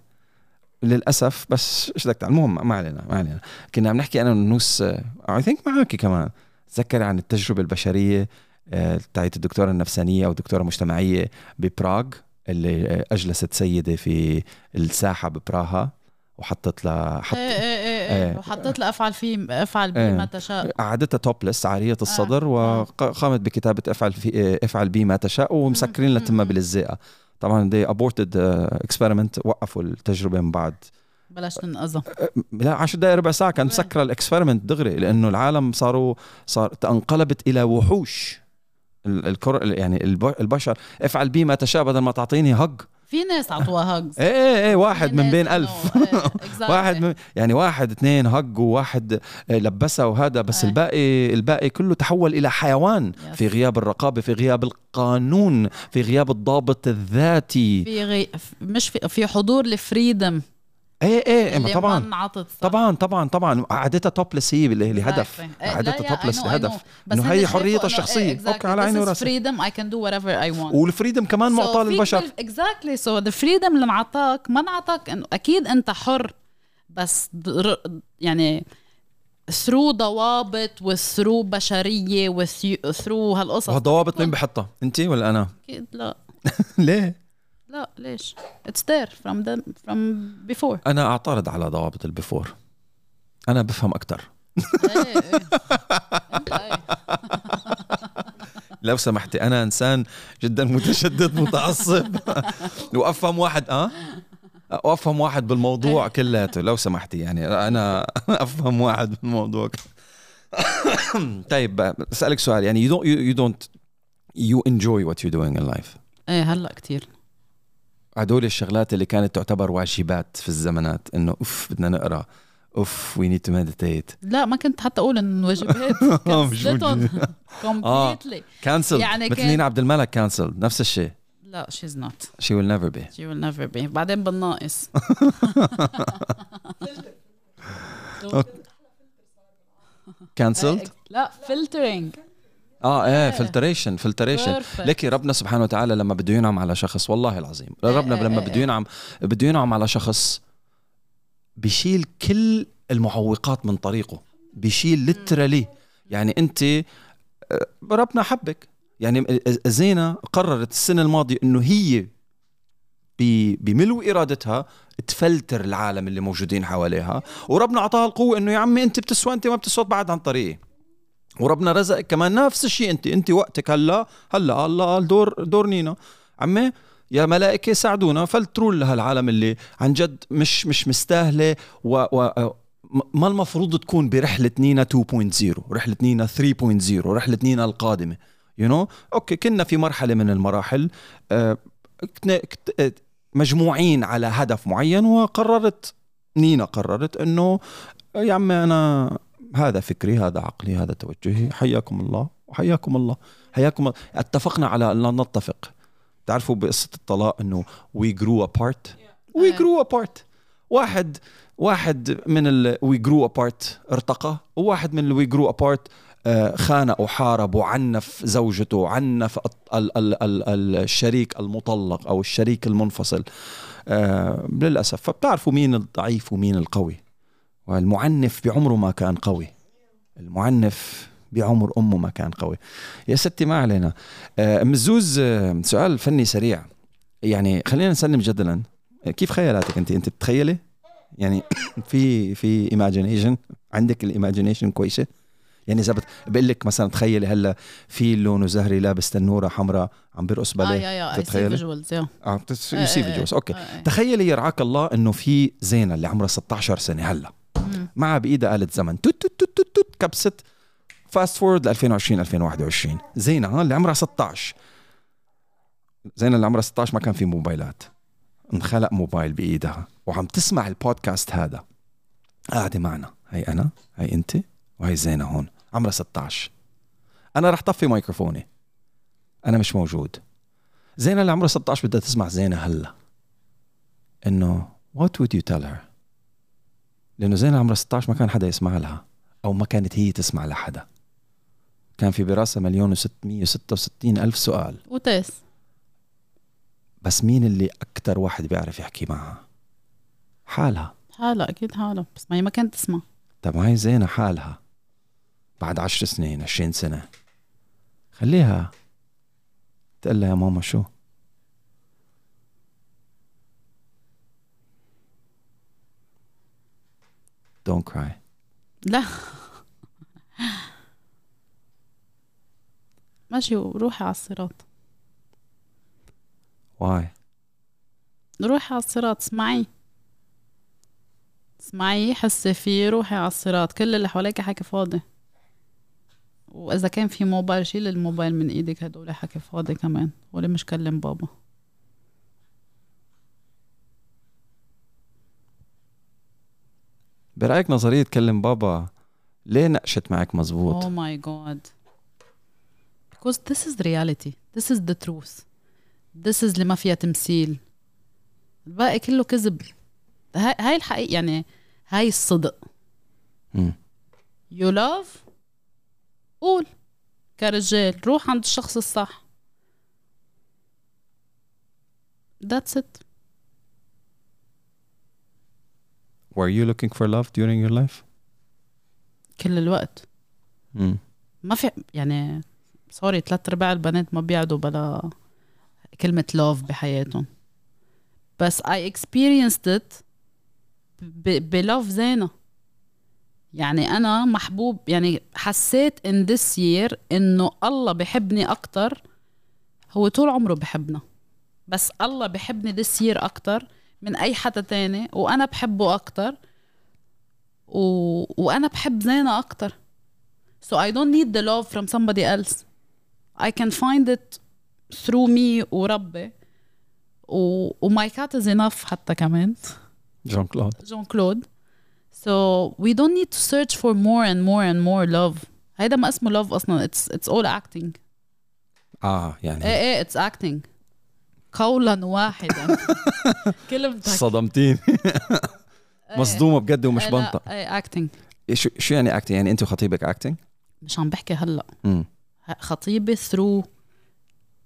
B: للأسف بس إيش بدك المهم ما علينا ما علينا. كنا عم نحكي أنا ونوس اي ثينك معك كمان. تذكر عن التجربة البشرية آه، تاعت الدكتورة النفسانية أو الدكتورة المجتمعيه ببراغ اللي أجلست سيدة في الساحة ببراها وحطت لها حط
C: إيه إيه إيه,
B: إيه.
C: إيه. وحطيت لها أفعل في أفعل
B: إيه.
C: بما تشاء
B: قعدتها topless عارية الصدر
C: آه.
B: وقامت بكتابة أفعل في أفعل بي ما تشاء ومسكرين لها تمها بلزقة طبعا they aborted experiment وقفوا التجربة من بعد
C: بلاش ننقذها
B: لا 10 دقائق ربع ساعة كان
C: إيه.
B: مسكره ال experiment دغري لأنه العالم صاروا صار انقلبت إلى وحوش ال- الكر يعني الب- البشر أفعل بي ما تشاء بدل ما تعطيني هج
C: في ناس عطوها hugs
B: إيه إيه إيه واحد من بين ألف. واحد من يعني واحد اثنين هج وواحد آه، لبسها وهذا بس
C: إيه.
B: الباقي الباقي كله تحول إلى حيوان. في غياب الرقابة في غياب القانون في غياب الضابط الذاتي.
C: في غي... مش في في حضور ال
B: freedom إيه
C: إيه
B: إيه طبعا.
C: ما صح.
B: طبعا طبعا طبعا. قعدتها topless هي اللي- لهدف.
C: إيه،
B: قعدتها
C: topless
B: لهدف
C: هن
B: هي حريتها الشخصية.
C: إيه، exactly.
B: أوكي، على عيني وراسي.
C: freedom. I can do whatever I want.
B: وال freedom كمان معطاه للبشر.
C: exactly so the freedom اللي انعطاك ما انعطاك انه أكيد أنت حر. بس يعني through ضوابط و through بشرية و through هالقصص.
B: وهالضوابط مين بحطها؟ انت ولا أنا؟
C: أكيد لا.
B: ليه؟
C: لا ليش؟ it's there from them from before.
B: أنا أعترض على ضوابط ال before أنا
C: بفهم أكثر انت إيه.
B: لو سمحتي أنا إنسان جدا متشدد متعصب. وأفهم واحد آه؟ وأفهم واحد بالموضوع كلياته لو سمحتي يعني أنا أفهم واحد بالموضوع. طيب أسألك سؤال يعني you don't you, you don't you enjoy what you're doing in life.
C: إيه هلأ كتير.
B: هدول الشغلات اللي كانت تعتبر واجبات في الزمانات إنه أوف بدنا نقرأ. أوف we need to meditate
C: لا ما كنت حتى أقول انه واجبات
B: مش
C: كنسلتهم
B: آه. cancel
C: يعني
B: مثل لينا عبد الملك cancel نفس الشيء.
C: لا she's not.
B: She will never be.
C: She will never be. بعدين بالناقص.
B: cancelled
C: لا filtering.
B: آه
C: إيه
B: إيه. filtration
C: filtration.
B: لكي ربنا سبحانه وتعالى لما بده ينعم على شخص والله العظيم. ربنا
C: إيه،
B: لما
C: إيه،
B: بده
C: إيه.
B: ينعم بده ينعم على شخص بيشيل كل المعوقات من طريقه. بيشيل ليترالي يعني أنت آه، ربنا حبك. يعني زينة قررت السنة الماضية إنه هي بملو إرادتها تفلتر العالم اللي موجودين حواليها. وربنا أعطاها القوة إنه يا عمي أنت بتسوى أنت ما بتسوى بعد عن طريقي. وربنا رزقك كمان نفس الشيء. انت أنت وقتك هلا هلا الله دور دور نينا. عمي يا ملائكة ساعدونا فلتروا لها العالم اللي عن جد مش مش مستاهلة و, و ما المفروض تكون برحلة نينا 2.0 رحلة نينا 3.0 رحلة نينا القادمة. you you know? أوكي كنا في مرحلة من المراحل آه، آه، مجموعين على هدف معين وقررت نينا قررت إنه يا عمي أنا هذا فكري هذا عقلي هذا توجهي. حياكم الله وحياكم الله. حياكم الله. اتفقنا على أن لا نتفق. تعرفوا بقصة الطلاق إنه grew apart we
C: إيه.
B: grew apart. واحد واحد من we grew apart ارتقى وواحد من grew apart آه، خانق وحارب وعنف زوجته وعنف ال- ال- ال- الشريك المطلق أو الشريك المنفصل. آه، للأسف. فبتعرفوا مين الضعيف ومين القوي. والمعنف بعمره ما كان قوي. المعنف بعمر أمه ما كان قوي. يا ستي ما علينا. آه، ام الزوز آه، سؤال فني سريع. يعني خلينا نسلم جدلا. آه، كيف خيالاتك أنت؟ أنت بتخيلي يعني في في imagination عندك ال imagination كويسة؟ يعني إذا بقول لك مثلا تخيلي هلأ فيل لونه زهري لابس تنورة حمراء عم بيرقص
C: آه
B: باليه
C: يا يا سي
B: تتخيلي؟ visuals
C: yeah.
B: آه see
C: إيه،
B: videos. أوكي.
C: إيه.
B: تخيلي يرعاك الله إنه في زينة اللي عمرها 16 سنة
C: هلأ.
B: معها بايدها آلة زمن. توت توت توت توت, توت كبست. fast forward ل 2020 2021 زينة اللي عمرها 16 زينة اللي عمرها 16 ما كان في موبايلات. انخلق موبايل بإيدها. وعم تسمع البودكاست هذا. قاعدة معنا. هي أنا هي أنت وهي زينة هون. عمرها 16 أنا رح طفي ميكروفوني. أنا مش موجود. زينة اللي عمرها 16 بدها تسمع زينة هلا. إنه what would you tell her? لأنه زينة عمرها 16 ما كان حدا يسمع لها أو ما كانت هي تسمع لحدا. كان في براسها مليون وستمية وستة وستين ألف سؤال.
C: وتاس
B: بس مين اللي أكتر واحد بيعرف يحكي معها؟ حالها.
C: حالها أكيد حالها بس ما هي ما كانت تسمع.
B: طب هاي زينة حالها. بعد عشر سنين عشرين سنة. خليها تقول لها يا ماما شو؟ Don't cry.
C: لا. ماشي روحي على الصراط.
B: Why?
C: روحي على الصراط اسمعي. اسمعي حسي فيه روحي على الصراط. كل اللي حواليك حكي فاضي وإذا كان في موبايل شيل الموبايل من إيدك هدول حكي فاضي كمان. ولا مش كلم بابا؟
B: برأيك نظرية كلم بابا ليه نقشت معك مزبوط
C: Oh my god. Because this is reality. This is the truth. This is اللي ما فيها تمثيل. الباقي كله كذب. هاي هاي الحقيقة يعني هاي الصدق.
B: مم.
C: You love قول كرجال روح عند الشخص الصح. That's it.
B: Were you looking for love during your life?
C: كل الوقت.
B: مم.
C: ما في يعني سوري ثلاث أرباع البنات ما بيعدوا بلا كلمة love بحياتهم. بس I experienced it ب- بلوف زينة. يعني أنا محبوب يعني حسيت in this year إنه الله بحبني أكتر. هو طول عمره بحبنا بس الله بحبني this year أكتر. من أي حدا تاني وأنا بحبه أكتر و... وأنا بحب زينة أكتر So I don't need the love from somebody else. I can find it through me وربي و, و my cat is enough حتى كمان
B: جون كلود
C: جون كلود So we don't need to search for more and more and more love هيدا ما اسمه love أصلا it's it's all acting
B: آه يعني
C: إيه إيه it's acting قولا واحدا. كلمتك.
B: صدمتين مصدومة بجد ومش
C: إيه،
B: بنطق.
C: acting.
B: إيه شو شو يعني acting يعني انت وخطيبك acting
C: مش عم بحكي
B: هلأ.
C: خطيبي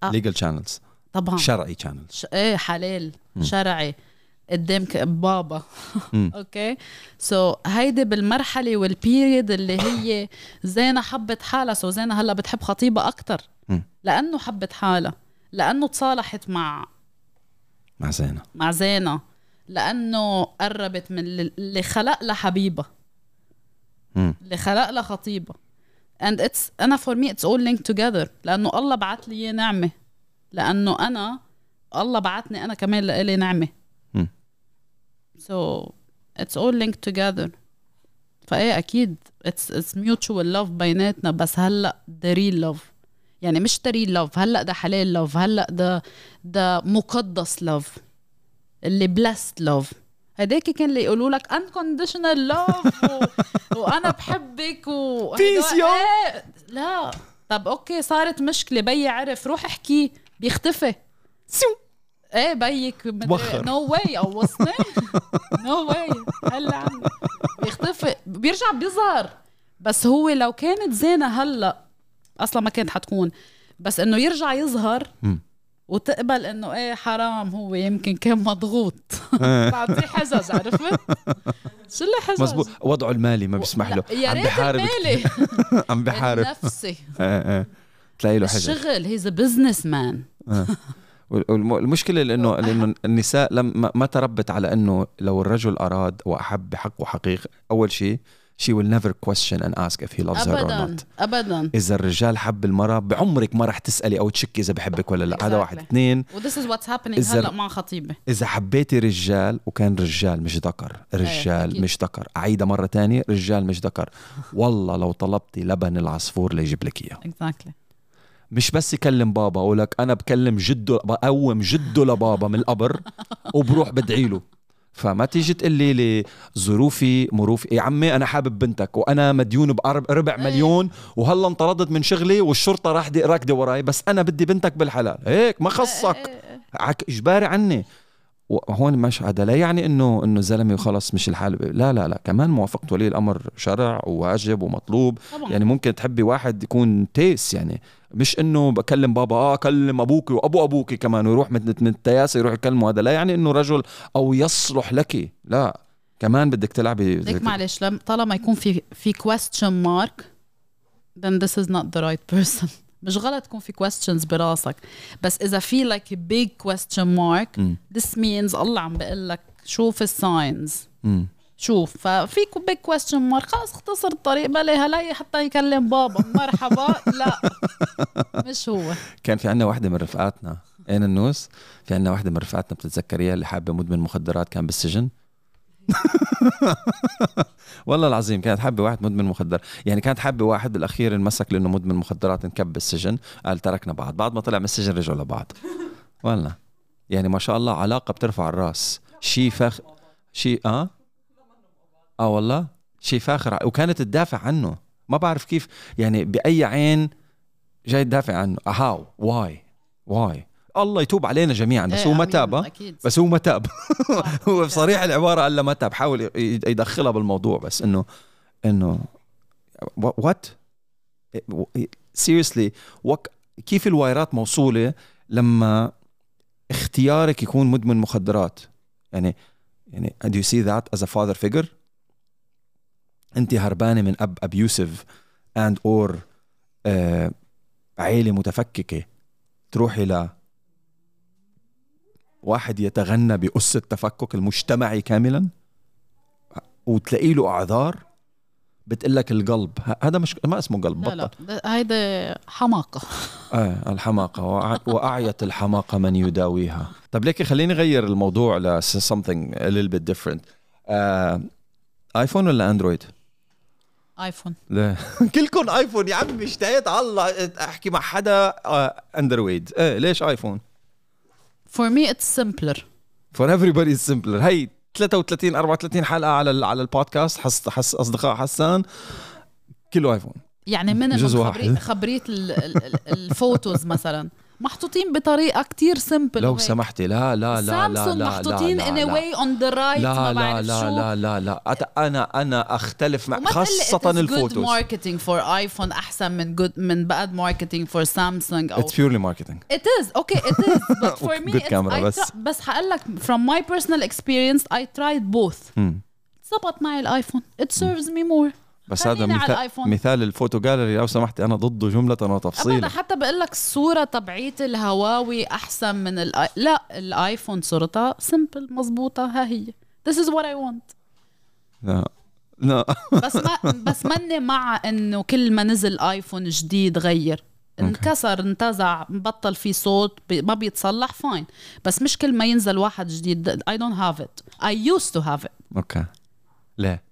C: آه.
B: Legal channels
C: طبعا.
B: شرعي channels
C: ش... إيه حلال.
B: مم.
C: شرعي. قدامك بابا. Okay? So so, هيدي بالمرحلة وال period اللي هي زينة حبت حالها so زينة هلأ بتحب خطيبها
B: أكثر.
C: لأنه حبت حالها. لأنه تصالحت مع
B: مع زينة.
C: مع زينة لأنه قربت من اللي- خلق لها حبيبها
B: مم.
C: اللي خلق لها خطيبها and it's أنا for me it's all linked together لأنه الله بعت لي نعمة. لأنه أنا الله بعتني أنا كمان لإلي نعمة.
B: مم.
C: so it's all linked together. فإيه أكيد it's it's mutual love بيناتنا بس هلأ the real love. يعني مش real love. هلأ ده حلال love. هلأ ده ده مقدس love. اللي blessed love. هداك كان اللي يقولوا لك love و... وأنا بحبك و هدول-
B: yo.
C: إيه، لا. طب okay صارت مشكلة. بي عرف. روح احكي. بيختفي. إيه بيك. no way قوصني no way هلا عني بيختفي. بيرجع بيظهر. بس هو لو كانت زينة هلأ أصلا ما كانت حتكون. بس إنه يرجع يظهر. وتقبل إنه إيه حرام هو يمكن كان مضغوط.
B: إيه.
C: بعطيه حجج عرفت؟ شو اللي حجج
B: مزبوط وضعه المالي ما بيسمح له.
C: يا
B: عم بحارب.
C: المالي.
B: عم بحارب.
C: النفسي.
B: إيه إيه. تلاقي له حجج
C: الشغل he's businessman
B: والمشكلة لإنه لإنه النساء لم ما- ما تربت على إنه لو الرجل أراد وأحب بحقه حقيقه أول شيء she will never question and ask if he loves her or not.
C: ابدا.
B: إذا الرجال حب المرأة بعمرك ما رح تسألي أو تشكي إذا بحبك ولا لا. هذا
C: Exactly.
B: واحد اثنين
C: و this is what's
B: happening
C: هلا مع خطيبي
B: إذا حبيتي رجال وكان رجال مش ذكر رجال
C: أكيد.
B: مش ذكر. أعيدها مرة تانية رجال مش ذكر. والله لو طلبتي لبن العصفور ليجيب لك إياه.
C: Exactly
B: مش بس يكلم بابا أقول لك أنا بكلم جده بقوم جده لبابا من القبر وبروح بدعي له. فما تيجي تقلي لي ظروفي مروفي. يا عمي أنا حابب بنتك وأنا مديون بربع مليون وهلا انطردت من شغلي والشرطة راح راكدة وراي بس أنا بدي بنتك بالحلال. هيك ما خصك. عك إجباري عني. وهون مش هذا. لا يعني إنه إنه الزلمة وخلص مش الحال. لا لا لا. كمان موافقه ولي الأمر شرع وواجب ومطلوب.
C: طبعا.
B: يعني ممكن تحبي واحد يكون تيس يعني. مش إنه بكلم بابا آه كلم أبوك وأبو أبوك كمان ويروح من التياسه يروح يكلمه. هذا لا يعني إنه رجل أو يصلح لك. لا كمان بدك تلعبي
C: ليك معلش لم طالما يكون في في question mark then this is not the right person. مش غلط يكون في questions براسك. بس إذا في like a big question mark
B: مم.
C: this means الله عم بقول لك شوف ال
B: signs.
C: شوف ففي big question mark خلص اختصر الطريق بلا هلا حتى يكلم بابا. مرحبا. لا مش هو.
B: كان في عنا واحدة من رفقاتنا. أين النوس؟ في عنا واحدة من رفقاتنا بتتذكريها اللي حابة مدمن مخدرات كان بالسجن. والله العظيم كانت حابة واحد مدمن مخدر. يعني كانت حابة واحد بالأخير انمسك لأنه مدمن مخدرات انكب بالسجن. قال تركنا بعض. بعد ما طلع من السجن رجعوا لبعض. والله. يعني ما شاء الله علاقة بترفع الرأس. شيء فخ شيء آه؟ آه والله؟ شيء فاخر وكانت تدافع عنه. ما بعرف كيف يعني بأي عين جاي تدافع عنه. How? Why? Why. الله يتوب علينا جميعا. بس
C: إيه،
B: هو ما تاب بس هو ما تاب.
C: آه.
B: هو بصريح العبارة قال ما تاب. حاول يدخلها بالموضوع بس إنه إنه what seriously كيف ال wireات موصولة لما اختيارك يكون مدمن مخدرات؟ يعني يعني do you see that as a father figure أنت هربانة من أب abusive and or عيلة متفككة تروحي ل واحد يتغنى بأس التفكك المجتمعي كاملا وتلاقي له أعذار بتقول لك القلب. هذا مش ما اسمه قلب
C: لا لا
B: بطل.
C: ده- هيدا حماقة.
B: آه الحماقة. وأع- وأعيت الحماقة من يداويها. طب ليك خليني أغير الموضوع ل something a little bit different. آه iPhone ولا Android؟
C: iPhone.
B: لا. كلكم iPhone يا عمي اشتهيت على الله. أحكي مع حدا آه Android. إيه ليش iPhone؟
C: for me it's simpler.
B: For everybody is simpler. هي 33 34 حلقة على على البودكاست حس حس أصدقاء حسان. كله iPhone.
C: يعني من ال- ال- ال photos مثلا. محطوطين بطريقة كتير simple
B: لو سمحتي لا لا لا لا لا
C: محطوطين
B: ان
C: واي اون ذا رايت
B: لا لا لا لا لا لا. أنا أنا أختلف مع خاصة الفوتوز.
C: جود ماركتينج فور ايفون أحسن من جود من باد ماركتينج فور سامسونج أو اتس بيورلي ماركتينج ات از أوكي ات
B: از
C: بس
B: فور
C: مي
B: بس.
C: بس هقول لك from my personal experience I tried both ظبط معي ال iPhone it serves me more
B: بس هذا مثال. مثال ال photo gallery لو سمحتي أنا ضده
C: ابدا
B: وتفصيلا
C: حتى بقول لك الصورة تبعيت الهواوي أحسن من الآي... لا ال iPhone صورتها simple مزبوطه ها هي. This is what I want.
B: لا لا.
C: بس ما بس ماني مع إنه كل ما نزل iPhone جديد غير. انكسر انتزع بطل في صوت بي- ما بيتصلح fine بس مش كل ما ينزل واحد جديد. I don't have it. I used to have it.
B: Okay. ليه؟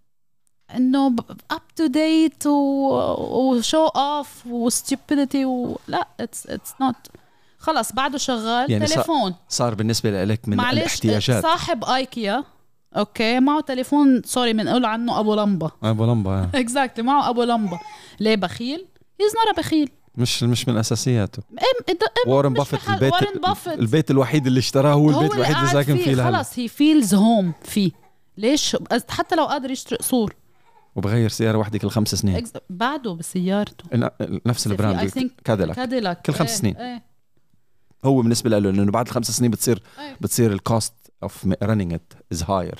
C: انه up to date و show off و stupidity ولا it's it's not خلص بعده شغال
B: يعني
C: تليفون.
B: صار بالنسبة لك من
C: معلش
B: الاحتياجات.
C: صاحب ايكيا okay معه تليفون sorry بنقول عنه أبو لمبة.
B: أبو لمبة
C: exactly معه أبو لمبة. ليه بخيل؟ he's not بخيل.
B: مش مش من
C: أساسياته.
B: وارن بافيت البيت
C: وارن بافيت
B: البيت الوحيد اللي اشتراه هو البيت الوحيد اللي ساكن فيه. لهلا
C: خلص he feels home فيه. ليش؟ حتى لو قادر يشتري قصور
B: وبغير سيارة واحدة كل خمس سنين.
C: بعده بسيارته.
B: نفس البراند. كاديلاك
C: كاديلاك
B: كل خمس
C: إيه،
B: سنين.
C: إيه.
B: هو بالنسبة له لأنه بعد الخمس سنين بتصير
C: أيوة.
B: بتصير ال cost of running it is higher.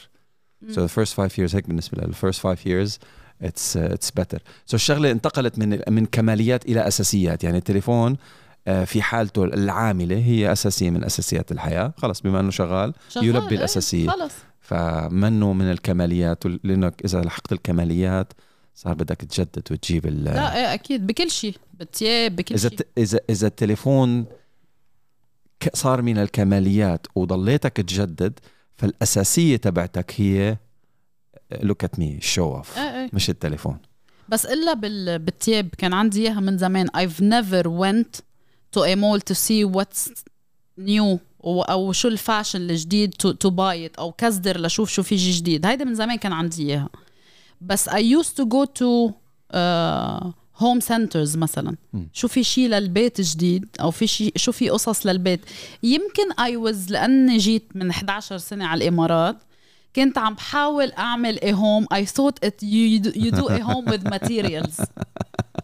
B: so the first five years هيك بالنسبة له. Five years it's uh, it's better. So الشغلة انتقلت من من كماليات إلى أساسيات. يعني التليفون آه، في حالته العاملة هي أساسية من أساسيات الحياة. خلص بما أنه شغال
C: شغال،
B: يلبي
C: إيه،
B: الأساسية.
C: خلص.
B: فمنه من الكماليات؟ لأنك إذا لحقت الكماليات صار بدك تجدد وتجيب ال
C: لا إيه أكيد. بكل شيء بالتياب بكل
B: إذا
C: شيء
B: ت- إذا إذا التليفون صار من الكماليات وضليتك تجدد فالأساسية تبعتك هي look at me
C: show off
B: مش التليفون.
C: بس إلا بال... بالتياب. كان عندي إياها من زمان. I've never went to a mall to see what's new. أو شو ال fashion الجديد buy it أو كزدر لشوف شو في جديد. هيدا من زمان كان عندي إياها. بس used to go to uh, home centers مثلا.
B: مم.
C: شو في شيء للبيت جديد أو في شيء شو في قصص للبيت. يمكن I was لأني جيت من 11 سنة على الإمارات كنت عم بحاول أعمل a home. I thought it you, do- you do a home with materials.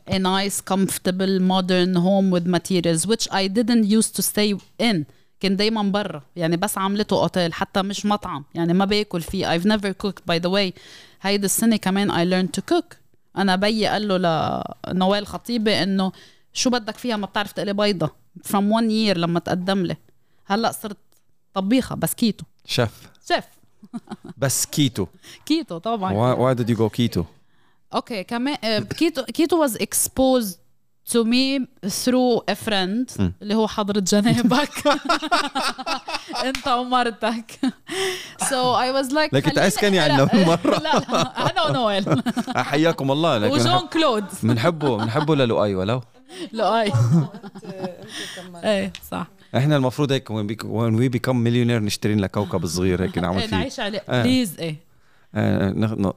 C: A nice comfortable modern home with materials which I didn't used to stay in. كنت دايما برا. يعني بس عملته اوتيل حتى مش مطعم. يعني ما باكل فيه. I've never cooked. By the way هيدي السنة كمان I learned to cook. أنا بيي قال له لنوال خطيبة إنه شو بدك فيها ما بتعرف تقلي بيضة. From one year لما تقدم لي. هلأ صرت طبيخة بس keto
B: chef.
C: chef.
B: بس keto
C: keto طبعا.
B: Why, why did you go keto?
C: okay كمان آه، keto keto was exposed to me through a friend
B: م.
C: اللي هو حضرة جنابك. انت ومرتك so I was like
B: لكن تعسكني عنا مرة.
C: لا لا أنا ونويل
B: حياكم الله لكن
C: وجون كلود.
B: بنحبه بنحبه لؤي ولو.
C: لؤي. إيه صح.
B: إحنا المفروض هيك when we become millionaire نشتري لنا كوكب صغير هيك نعمل
C: إيه
B: فيه.
C: نعيش عليه.
B: please إيه.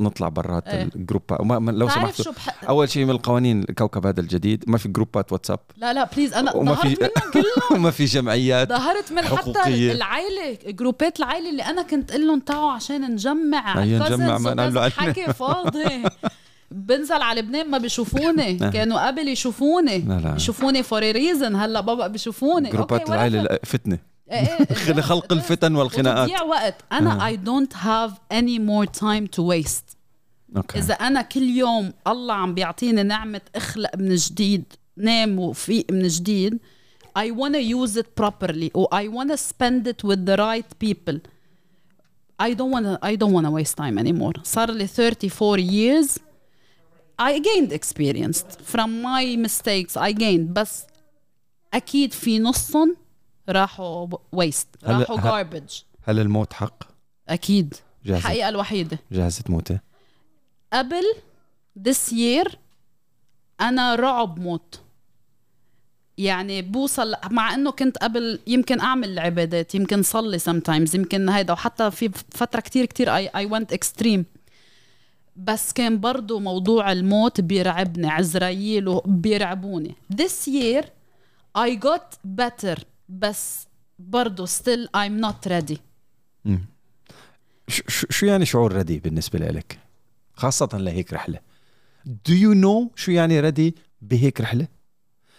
B: نطلع برات
C: إيه.
B: ال group لو
C: شو بح...
B: أول شيء من القوانين الكوكب هذا الجديد ما في group ات واتساب
C: لا لا please أنا
B: وما
C: ظهرت
B: في
C: منهم كلهم
B: وما في جمعيات
C: ظهرت من حتى
B: حقوقية.
C: العائلة group ات العائلة اللي أنا كنت أقول لهم تعوا عشان نجمع
B: أيوة، نجمع ما.
C: حكي فاضي بنزل على لبنان ما بيشوفوني
B: نعم.
C: كانوا قبل يشوفوني
B: لا لا.
C: يشوفوني for reason هلأ بابا بيشوفوني
B: جروبات
C: العائلة فتنة.
B: لخلق الفتن والخناقات
C: وتضييع وقت أنا
B: آه.
C: I don't have any more time to waste
B: أوكي
C: اذا أنا كل يوم الله عم بيعطيني نعمه اخلق من جديد نام وفيق من جديد I wanna use it properly or I wanna spend it with the right people I don't wanna I don't wanna waste time anymore صار لي 34 years I gained experience from my mistakes I gained بس أكيد في نصهم راحوا waste.
B: هلا-
C: راحوا garbage.
B: هل الموت حق؟
C: أكيد.
B: جاهزة.
C: الحقيقة الوحيدة.
B: جاهزة تموتي؟
C: قبل this year أنا رعب موت. يعني بوصل مع إنه كنت قبل يمكن أعمل العبادات يمكن صلي sometimes يمكن هيدا وحتى في فترة كتير كتير I, I went extreme. بس كان برضو موضوع الموت بيرعبني عزرايل بيرعبوني. This year I got better. بس برضو still I'm not ready
B: مم. ش- ش- شو يعني شعور ردي بالنسبة لك؟ خاصة لهيك رحلة Do you know شو يعني ردي بهيك رحلة؟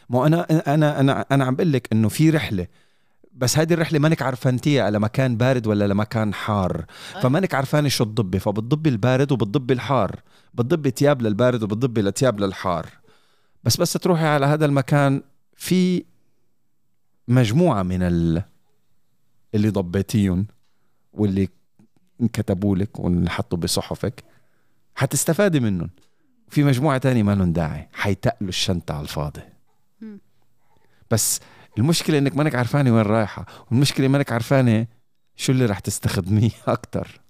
B: ما أنا أنا أنا أنا عم بقول لك إنه في رحلة بس هذه الرحلة مانك عرفانتيها لمكان بارد ولا لمكان حار فمانك عرفانة شو تضبي فبتضبي البارد وبتضبي الحار بتضبي تياب للبارد وبتضبي لتياب للحار بس بس تروحي على هذا المكان في مجموعة من ال... اللي ضبيتيهم واللي انكتبوا لك وانحطوا بصحفك حتستفادي منهم. في مجموعة تانية ما لهم داعي حيتقلوا الشنطة على الفاضي. بس المشكلة إنك مانك عرفانة وين رايحة والمشكلة مانك عرفانة شو اللي رح تستخدميه أكتر.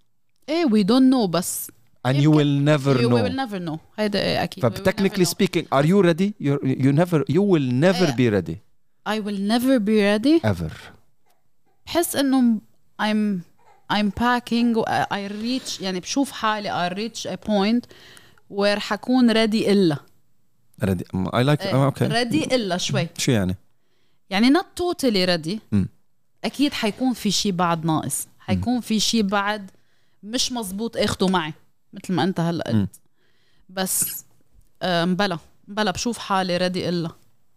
C: إيه we don't know بس
B: and you will never
C: we will
B: know
C: never know. هيدا أكيد. Will
B: فبتكنيكلي
C: know.
B: speaking are you ready? You're, you never you will never
C: إيه.
B: be ready.
C: I will never be ready.
B: Ever.
C: بحس إنه I'm I'm packing I reach يعني بشوف حالي I reach a point where حكون ready إلا.
B: Ready I like
C: إيه،
B: okay.
C: ready إلا شوي.
B: شو يعني؟
C: يعني not totally ready.
B: مم.
C: أكيد حيكون في شيء بعد ناقص. حيكون في شيء بعد مش مزبوط أخده معي مثل ما أنت
B: هلأ.
C: قلت. بس آه، مبلا مبلا بشوف حالي ready إلا.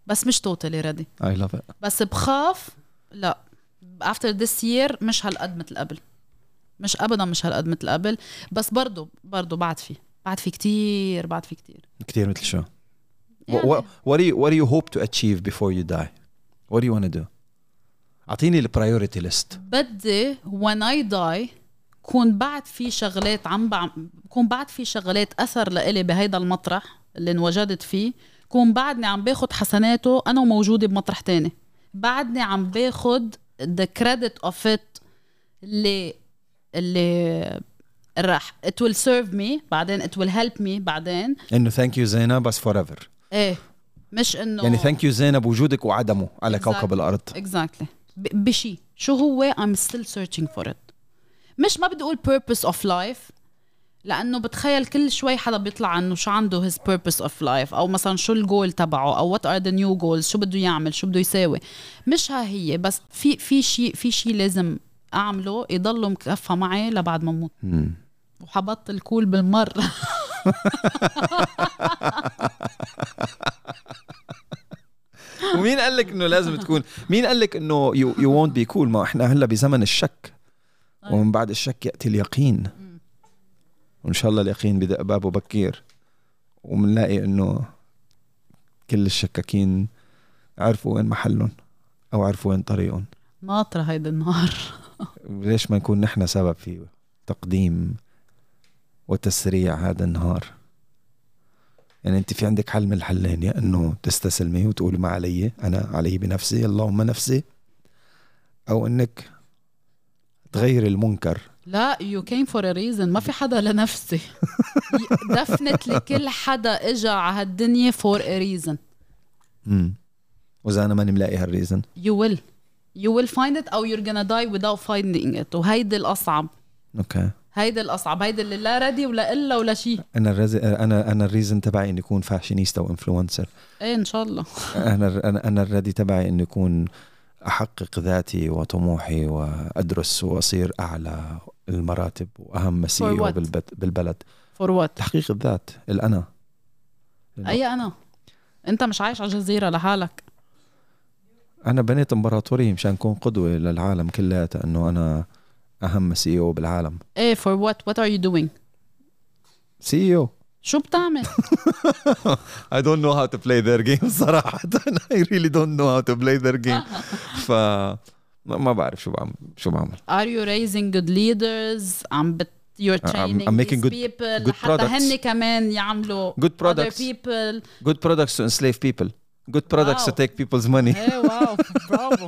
C: بس مش ready.
B: I love it.
C: بس بخاف لا. After this year مش هالقد مثل قبل. مش ابدا مش هالقد مثل قبل. بس برضو برضو بعد في بعد في كتير بعد في كتير.
B: كتير مثل شو؟
C: يعني
B: what, what do you what do you hope to achieve before you die? What do you want to do? أعطيني ال priority list
C: بدي when I die كون بعد في شغلات عم بعم كون بعد في شغلات أثر لإلي بهيدا المطرح اللي انوجدت فيه. كون بعدني عم باخد حسناته أنا وموجودة بمطرح تاني. بعدني عم باخد the credit of it اللي اللي راح it will serve me بعدين it will help me بعدين.
B: إنه thank you زينب بس forever
C: إيه مش انه
B: يعني ثانك يو زينب وجودك وعدمه على
C: Exactly.
B: كوكب الأرض.
C: exactly. ب- بشي. شو هو؟ I'm still searching for it. مش ما بدي أقول purpose of life لأنه بتخيل كل شوي حدا بيطلع عنه شو عنده his purpose of life أو مثلا شو الجول تبعه أو what are the new goals شو بده يعمل شو بده يساوي. مش ها هي بس في في شيء في شيء لازم أعمله يضل مكفى معي لبعد ما أموت.
B: مم.
C: وحبطل cool بالمرة.
B: ومين قال لك إنه لازم تكون؟ مين قال لك إنه you you won't be cool ما إحنا هلا بزمن الشك. ومن بعد الشك يأتي اليقين. وإن شاء الله اليقين بدق بابه بكير وبنلاقي إنه كل الشكاكين عرفوا وين محلهم أو عرفوا وين طريقهم.
C: ناطرة هيدا النهار.
B: ليش ما نكون نحن سبب في تقديم وتسريع هذا النهار؟ يعني أنت في عندك حل من الحلين يا إنه تستسلمي وتقولي ما علي أنا علي بنفسي اللهم نفسي. أو إنك تغير المنكر.
C: لا you came for a reason ما في حدا لنفسي. definitely كل حدا اجى على هالدنيا for a reason
B: امم وإذا أنا ماني ملاقي ه ال reason
C: you will. You will find it أو you're gonna die without finding it. وهيدي الأصعب.
B: okay.
C: هيدي الأصعب. هيدي اللي لا ردي ولا إلا ولا شيء
B: أنا ال rea... أنا أنا ال reason تبعي اني اكون fashionista و
C: influencer إيه إن شاء الله.
B: أنا أنا أنا الردي تبعي اني اكون أحقق ذاتي وطموحي وأدرس وأصير أعلى المراتب وأهم سي. بالبلد.
C: for what
B: تحقيق الذات الأنا.
C: أي أنا؟ أنت مش عايش على جزيره لحالك.
B: أنا بنيت إمبراطورية مشان أكون قدوة للعالم كلياتها إنه أنا أهم CEO بالعالم.
C: إيه for what? What are you
B: doing CEO
C: شو بتعمل؟
B: I don't know how to play their game صراحة. I really don't know how to play their game. ف ما بعرف شو بعمل شو بعمل
C: are you raising good leaders عم بت you're
B: I'm-
C: training
B: I'm making
C: these
B: good-
C: people
B: good
C: حتى
B: products.
C: هن كمان يعملوا
B: good
C: other
B: products
C: people
B: good products to enslave people good products to
C: Wow.
B: take people's money
C: إيه واو برافو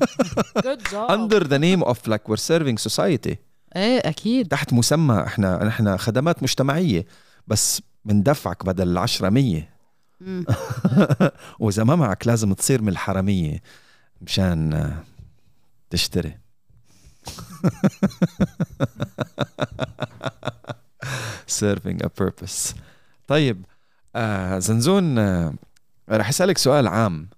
C: good job
B: under the name of like we're serving society
C: إيه أكيد
B: تحت مسمى إحنا نحن خدمات مجتمعية بس بندفعك بدل العشرة مية
C: مم.
B: وإذا ما معك لازم تصير من الحرامية مشان آه، تشتري. Serving a purpose. طيب آه زنزون آه رح أسألك سؤال عام.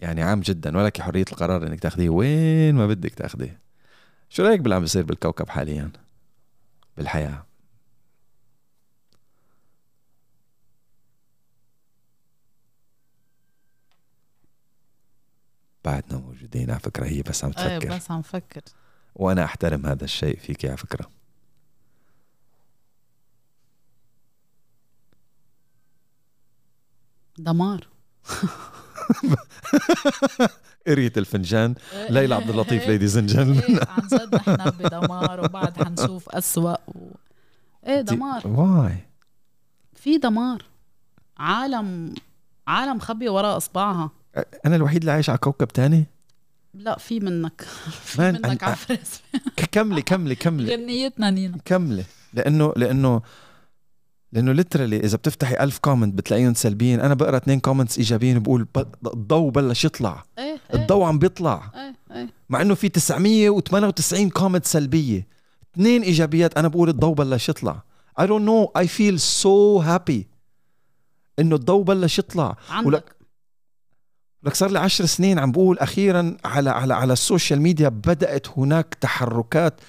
B: يعني عام جدا ولك حرية القرار إنك تاخذيه وين ما بدك تاخذيه شو رأيك باللي عم بيصير بالكوكب حاليا؟ بالحياة. بعدنا موجودين. على فكرة هي بس عم
C: إيه
B: تفكر.
C: بس عم فكر.
B: وأنا أحترم هذا الشيء فيك على فكرة.
C: دمار.
B: قرية الفنجان. ليلى عبد اللطيف ladies and
C: إيه عن جد نحن بدمار وبعد حنشوف أسوأ و... إيه دمار.
B: why
C: في دمار. عالم عالم خبي وراء أصبعها.
B: أنا الوحيد اللي عايش على كوكب تاني؟
C: لا في منك. في منك عفرس
B: ك- كملي كملي كملي.
C: غنيتنا نينا.
B: كملي. لأنه لأنه لأنه literally إذا بتفتحي ألف comment بتلاقيهم سلبيين. أنا بقرأ اثنين comments إيجابيين بقول الضوء بلش يطلع.
C: إيه إيه.
B: الضوء عم بيطلع.
C: إيه إيه.
B: مع إنه في 998 comment سلبية. اثنين إيجابيات أنا بقول الضوء بلش يطلع. I don't know. I feel so happy. إنه الضوء بلش يطلع.
C: عندك.
B: لك صار لي عشر سنين عم بقول أخيرا على على على ال social media بدأت هناك تحركات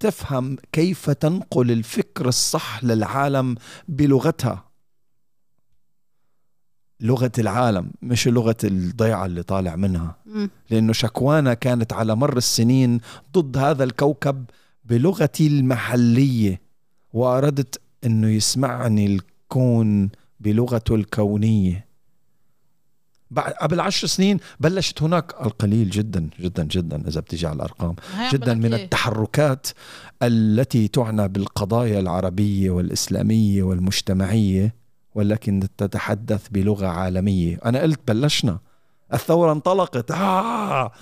B: تفهم كيف تنقل الفكر الصح للعالم بلغتها. لغة العالم مش لغة الضيعة اللي طالع منها.
C: مم.
B: لأنه شكوانا كانت على مر السنين ضد هذا الكوكب بلغتي المحلية وأردت إنه يسمعني الكون بلغته الكونية. بعد قبل عشر سنين بلشت هناك القليل جدا جدا جدا إذا بتيجي على
C: عم
B: جدا من. التحركات التي تعنى بالقضايا العربية والإسلامية والمجتمعية ولكن تتحدث بلغة عالمية. أنا قلت بلشنا. الثورة انطلقت. آه!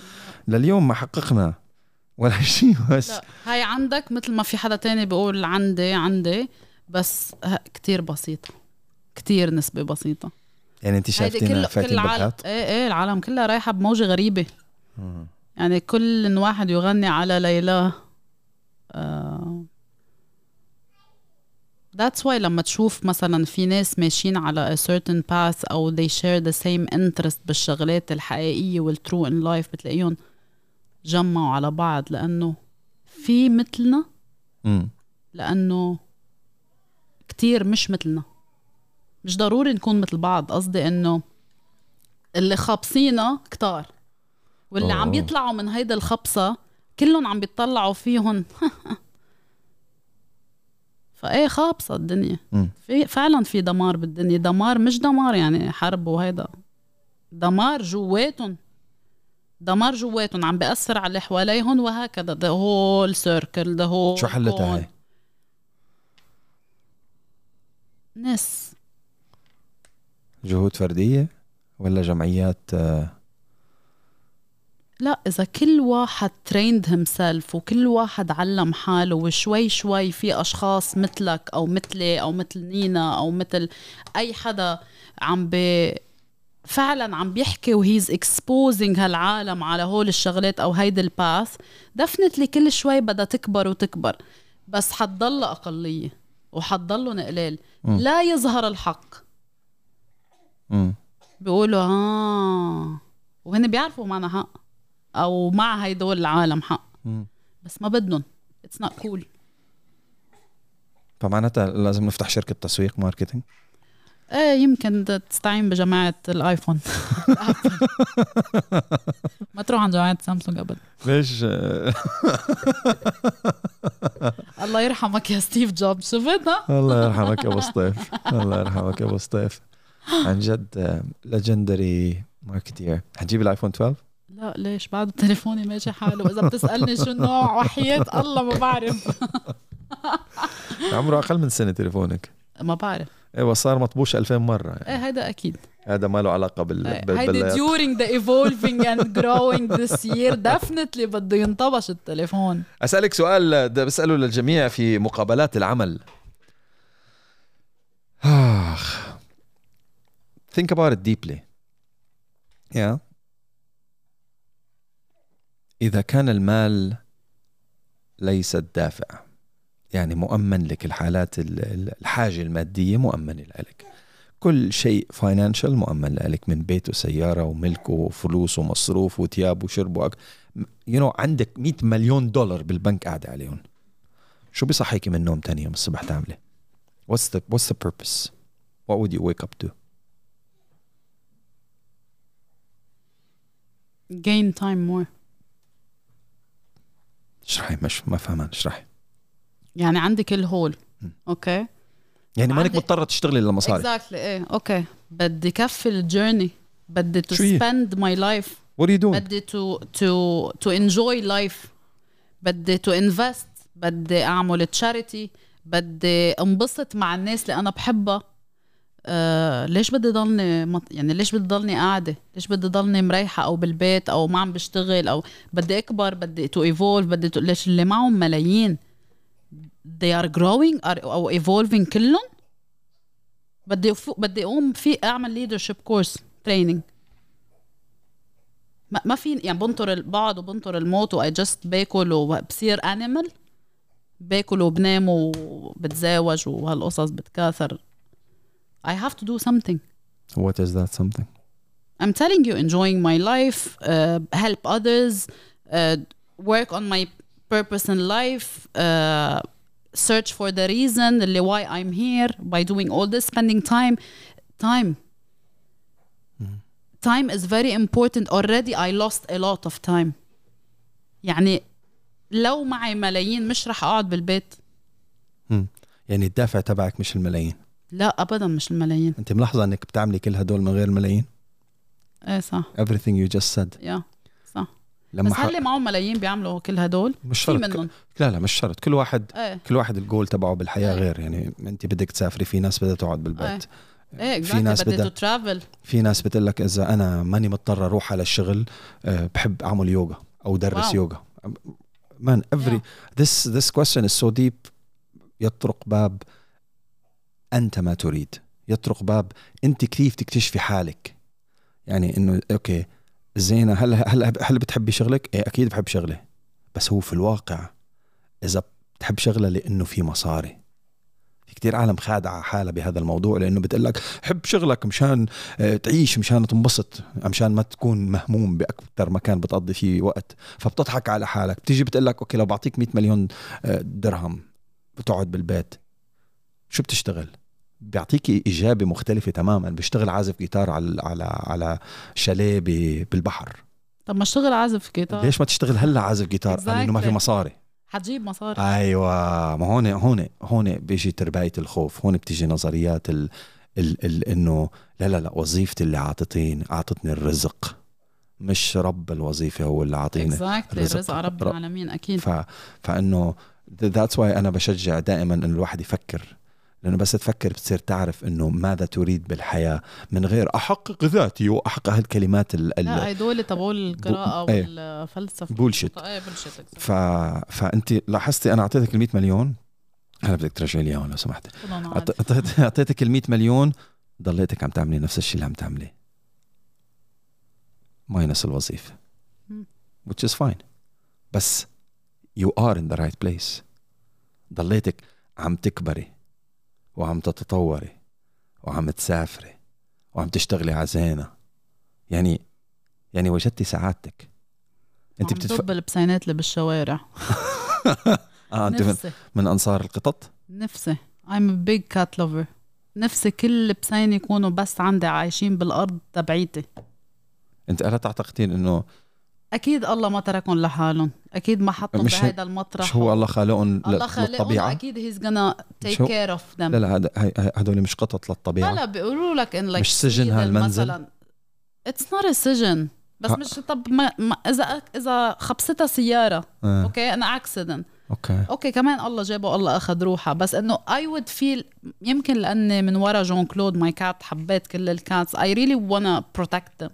B: لليوم ما حققنا ولا شيء بس.
C: لا هاي عندك مثل ما في حدا تاني بيقول عندي عندي بس كتير بسيطة. كتير نسبة بسيطة.
B: يعني انت شايفتينا
C: كل
B: فايتين
C: كل العالم
B: بالحات
C: إيه إيه العالم كلها رايحة بموجة غريبة
B: مم.
C: يعني كل واحد يغني على ليلى آه That's why لما تشوف مثلا في ناس ماشيين على a certain path أو they share the same interest بالشغلات الحقيقية والtrue in life بتلاقيهم جمعوا على بعض لأنه في مثلنا. لأنه كتير مش مثلنا مش ضروري نكون مثل بعض. قصدي إنه اللي خابصينا كتار. واللي عم
B: أوه.
C: بيطلعوا من هيدا الخبصة كلهم عم بيطلعوا فيهم. فإيه خابصة الدنيا. في فعلا في دمار بالدنيا. دمار مش دمار يعني حرب وهيدا. دمار جواتهم. دمار جواتهم عم بيأثر على اللي حواليهم وهكذا. The whole circle the whole
B: شو حلتها. هاي؟
C: ناس.
B: جهود فردية ولا جمعيات آه،
C: لا إذا كل واحد trained himself وكل واحد علم حاله وشوي شوي في أشخاص مثلك أو مثلي أو مثل نينا أو مثل أي حدا عم بي فعلا عم بيحكي و he's exposing هالعالم على هول الشغلات أو هيدي ال path definitely كل شوي بدها تكبر وتكبر بس حتضل أقلية وحتضلوا قليل
B: مم.
C: لا يظهر الحق. بيقولوا آه. وهن بيعرفوا معنا حق أو مع هيدول العالم حق.
B: مم.
C: بس ما بدهم it's not cool
B: فمعناتها لازم نفتح شركة تسويق marketing؟
C: إيه يمكن تستعين بجماعة الآيفون. ما تروح عند جماعة سامسونج ابدا.
B: ليش؟
C: الله يرحمك يا ستيف جوبز. شفت؟ ها؟
B: الله يرحمك يا أبو سطيف الله يرحمك يا أبو سطيف عن جد legendary marketer حتجيب الآيفون 12
C: لا ليش؟ بعد تليفوني ماشي حاله. واذا بتسألني شو النوع وحياة الله ما بعرف.
B: عمره أقل من سنة تليفونك.
C: ما بعرف.
B: إيوه صار مطبوش 2000 مرة يعني.
C: إيه هيدا أكيد.
B: هذا ما له علاقة بال
C: إيه،
B: بال-
C: during the evolving and growing this year definitely بده ينطبش التليفون.
B: أسألك سؤال ده بساله للجميع في مقابلات العمل. Think about it deeply. Yeah. إذا كان المال ليس الدافع يعني مؤمن لك الحالات ال- ال- الحاجة المادية مؤمنة لك. كل شيء financial مؤمن لك من بيت وسيارة وملك وفلوس ومصروف وثياب وشرب وأك... you know عندك 100 مليون دولار بالبنك قاعدة عليهم. شو بيصحيكي من النوم تاني يوم الصبح تعملي what's the what's the purpose? What would you wake up to?
C: Gain time more.
B: اشرحي مش ما فهمان اشرحي.
C: يعني عندي كل هول
B: مم.
C: أوكي
B: يعني مانك مضطرة تشتغلي للمصاري.
C: exactly إيه okay بدي كفي ال journey بدي to spend my life.
B: What are you doing?
C: بدي to to to enjoy life. بدي to invest. بدي أعمل charity بدي انبسط مع الناس اللي أنا بحبها. آه ليش بدي ضلني مط... يعني ليش بدي ضلني قاعدة؟ ليش بدي ضلني مريحة أو بالبيت أو ما عم بشتغل أو بدي أكبر بدي to evolve بدي to... ليش اللي معهم ملايين؟ They are growing are أو evolving كلهم؟ بدي أفو... بدي أقوم في أعمل leadership course training. ما, ما في يعني بنطر ال- بقعد وبنطر الموت و I just باكل وبصير animal باكل وبنام وبتزاوج وهالقصص بتكاثر. I have to do something
B: what is that something
C: I'm telling you enjoying my life uh, help others uh, work on my purpose in life uh, search for the reason اللي why I'm here by doing all this spending time time time is very important already I lost a lot of time يعني لو معي ملايين مش رح اقعد بالبيت
B: يعني الدافع تبعك مش الملايين
C: لا ابدا مش الملايين.
B: أنت ملاحظة إنك بتعملي كل هدول من غير الملايين؟
C: إيه صح.
B: Everything you just said.
C: يا صح.
B: لما
C: بس. هل معهم ملايين بيعملوا كل هدول؟
B: مش شرط
C: منهم.
B: لا لا مش شرط كل واحد
C: إيه.
B: كل واحد الجول تبعه بالحياة
C: إيه.
B: غير. يعني أنت بدك تسافري في ناس بدها تقعد بالبيت.
C: إيه.
B: في ناس بدها
C: ترافل
B: في ناس بتقول لك إذا أنا ماني مضطر أروح على الشغل آه، بحب أعمل يوغا أو أدرس
C: واو.
B: يوغا. man every this this question is so deep. يطرق باب أنت ما تريد. يطرق باب أنت كيف تكتشفي حالك. يعني إنه okay زينة هل هل هل بتحبي شغلك؟ إيه أكيد بحب شغلي. بس هو في الواقع إذا بتحب شغلة لأنه في مصاري. في كتير عالم خادعة حالها بهذا الموضوع لأنه بتقول لك حب شغلك مشان آه، تعيش مشان تنبسط مشان ما تكون مهموم بأكثر مكان بتقضي فيه وقت. فبتضحك على حالك. بتيجي بتقول لك okay لو بعطيك 100 مليون آه، درهم بتقعد بالبيت. شو بتشتغل؟ بيعطيكي إجابة مختلفة تماما. بيشتغل عازف جيتار على على على شاليه بالبحر.
C: طب ما اشتغل عازف جيتار.
B: ليش ما تشتغل هلأ عازف جيتار؟ لأنه ما في
C: Exactly.
B: مصاري.
C: حتجيب مصاري.
B: أيوه. ما هون هون هون بيجي ترباية الخوف. هون بتيجي نظريات ال ال ال إنه لا لا لا وظيفتي اللي عاطتين اعطتني الرزق. مش رب الوظيفة هو اللي عاطيني
C: اكزاكتلي
B: رزق.
C: رزق رب العالمين أكيد.
B: ف فإنه that's why أنا بشجع دائما إنه الواحد يفكر لأنه بس تفكر بتصير تعرف إنه ماذا تريد بالحياة من غير احقق ذاتي واحقق هالكلمات ال
C: لا هدول تبعول القراءة
B: إيه.
C: والفلسفة
B: bullshit
C: إيه bullshit
B: ف فأنت لاحظتي أنا أعطيتك ال 100 مليون؟ هلا بدك ترجعي لي اياهم لو سمحتي. أعط- أعطيت- أعطيتك ال 100 مليون؟ ضليتك عم تعملي نفس الشيء اللي عم تعمليه ماينس
C: الوظيفة.
B: which is fine. بس you are in the right place. ضليتك عم تكبري. وعم تتطوري وعم تسافري وعم تشتغلي على زينة يعني يعني وجدتي سعادتك. انت
C: انت
B: بتدف...
C: بتدب البسينات اللي بالشوارع.
B: آه انت من, من أنصار القطط؟
C: نفسي. I'm a big cat lover. نفسي كل بسين يكونوا بس عندي عايشين بالأرض تبعيتي.
B: انت ألا تعتقدين إنه
C: أكيد الله ما تركهم لحالهم. أكيد ما حطهم بهيدا المطرح.
B: مش هو الله خالقهم
C: الله خالقهم أكيد he's gonna take
B: شو-
C: care of them.
B: لا لا هدول مش قطط للطبيعة.
C: لا بيقولوا لك إن like
B: مش سجن هالمنزل؟
C: مثلا. it's not سجن. بس مش طب ما, ما اذا إذا خبصتها سيارة
B: آه.
C: okay أنا accident
B: okay.
C: okay كمان الله جابه الله أخذ روحها بس إنه I would feel يمكن لأني من ورا جون كلود my cat حبيت كل ال cats I really wanna
B: protect.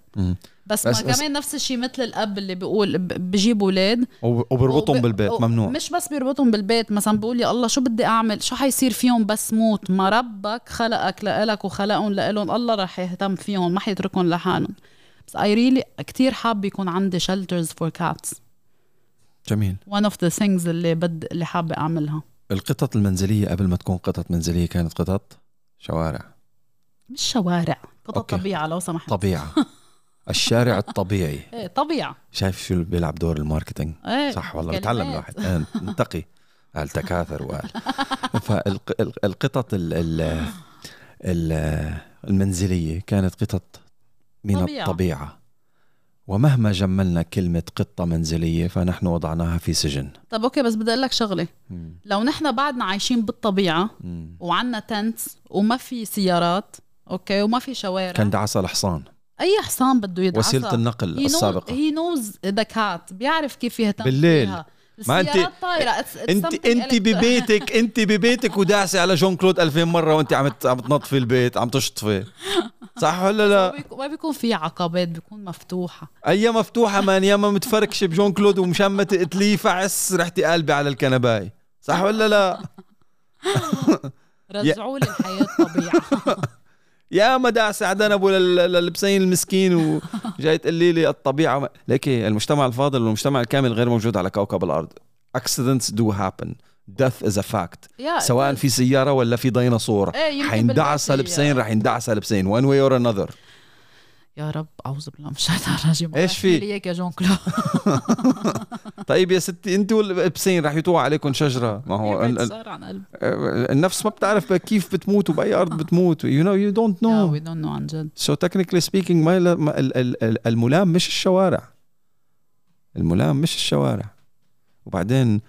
C: بس,
B: بس-
C: ما
B: بس-
C: كمان نفس الشيء مثل الأب اللي بيقول بجيب أولاد.
B: وب- وبربطهم
C: وب-
B: بالبيت ممنوع.
C: مش بس بيربطهم بالبيت مثلا بقول يا الله شو بدي أعمل؟ شو حيصير فيهم بس موت؟ ما ربك خلقك لإلك وخلقهم لإلهم. الله رح يهتم فيهم ما حيتركهم لحالهم. بس اي ريلي كتير حاب يكون عندي shelters for cats.
B: جميل.
C: One of the things اللي بد اللي حابة أعملها.
B: القطط المنزلية قبل ما تكون قطط منزلية كانت قطط؟ شوارع.
C: مش شوارع قطط
B: okay.
C: طبيعة لو سمحت.
B: طبيعة. الشارع الطبيعي.
C: إيه طبيعة.
B: شايف شو بيلعب دور ال
C: marketing؟
B: إيه صح والله. بتعلم الواحد آه، نتقي قال تكاثر وقال فالقطط ال ال ال المنزلية كانت قطط من
C: طبيعة.
B: الطبيعة. ومهما جملنا كلمة قطة منزلية فنحن وضعناها في سجن.
C: طب okay بس بدي أقول لك شغلة.
B: مم.
C: لو نحن بعدنا عايشين بالطبيعة
B: مم.
C: وعنا tents وما في سيارات أوكي وما في شوارع.
B: كان دعسها الحصان
C: أي حصان بده يدعسها.
B: وسيلة النقل السابقة.
C: هي نوز ذا كات بيعرف كيف يهتم
B: بالليل.
C: فيها.
B: ما انت انت
C: electro-
B: ببيتك أنت ببيتك وداعسة على جون كلود 2000 مرة وأنت عم عم تنظفي البيت عم تشطفي. صح ولا لا؟
C: ما بيكون في عقبات بيكون مفتوحة.
B: أي مفتوحة مان ياما متفركشه بجون كلود ومشان ما تقتليه فعس رحتي قلبي على الكنباي. صح ولا لا؟
C: رجعوا لي الحياة طبيعه
B: يا ما داعسه على ذنبه لل- للبسين المسكين وجاي تقولي لي الطبيعة. ما- ليك المجتمع الفاضل والمجتمع الكامل غير موجود على كوكب الأرض. Accidents do happen. Death is a fact.
C: يا
B: سواء في سيارة ولا في ديناصور.
C: إيه،
B: حيندعس هالبسين رح يندعس هالبسين one way or another.
C: يا رب أعوذ بالله مش الرجيم.
B: إيش
C: الله
B: في؟
C: يحمي لي إياك يا جون كلود
B: طيب يا ستي أنت والبسين رح يتوقع عليكم شجرة. ما هو ال- ال-
C: قلب
B: النفس ما بتعرف كيف بتموت وبأي أرض بتموت. You know you don't
C: يا
B: know
C: we don't know عن جد.
B: ال- ال- ال- الملام مش الشوارع. الملام مش الشوارع. وبعدين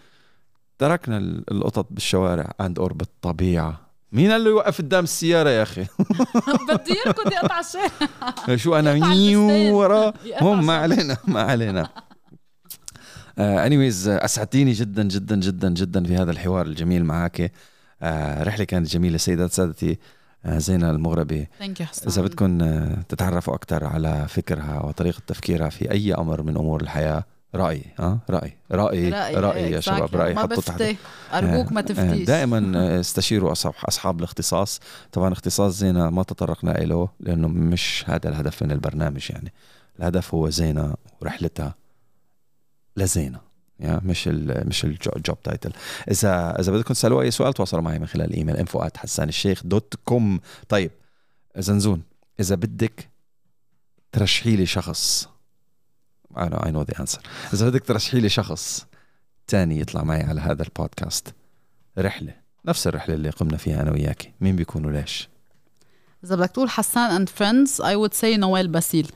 B: تركنا ال- القطط بالشوارع and or بالطبيعة. مين قال له يوقف قدام السيارة يا أخي؟
C: بدي يركض يقطع الشارع.
B: شو
C: أنا.
B: ورا؟ هم ما. علينا ما علينا. انيويز أسعدتيني جدا جدا جدا جدا في هذا الحوار الجميل معك آه، رحلة كانت جميلة سيدات سادتي آه، زينة المغربي. إذا بدكم آه، تتعرفوا أكثر على فكرها وطريقة تفكيرها في أي أمر من أمور الحياة رأيي ها رأي رأيي رأيي, يا شباب رأيي
C: ما
B: حطوا تحت.
C: أرجوك ما تفتيش.
B: دائما استشيروا أصحاب أصحاب الاختصاص. طبعا اختصاص زينة ما تطرقنا له لأنه مش هذا الهدف من البرنامج يعني. الهدف هو زينة ورحلتها لزينة يا مش ال مش ال job title إذا إذا بدكم تسألوا أي سؤال تواصلوا معي من خلال إيميل info حسان الشيخ dot com طيب زنزون إذا بدك ترشحي لي شخص I know the answer. إذا بدك ترشحي لي شخص تاني يطلع معي على هذا البودكاست رحلة نفس الرحلة اللي قمنا فيها أنا وياكي مين بيكون وليش
C: إذا بدك تقول حسان and friends I would say نويل باسيل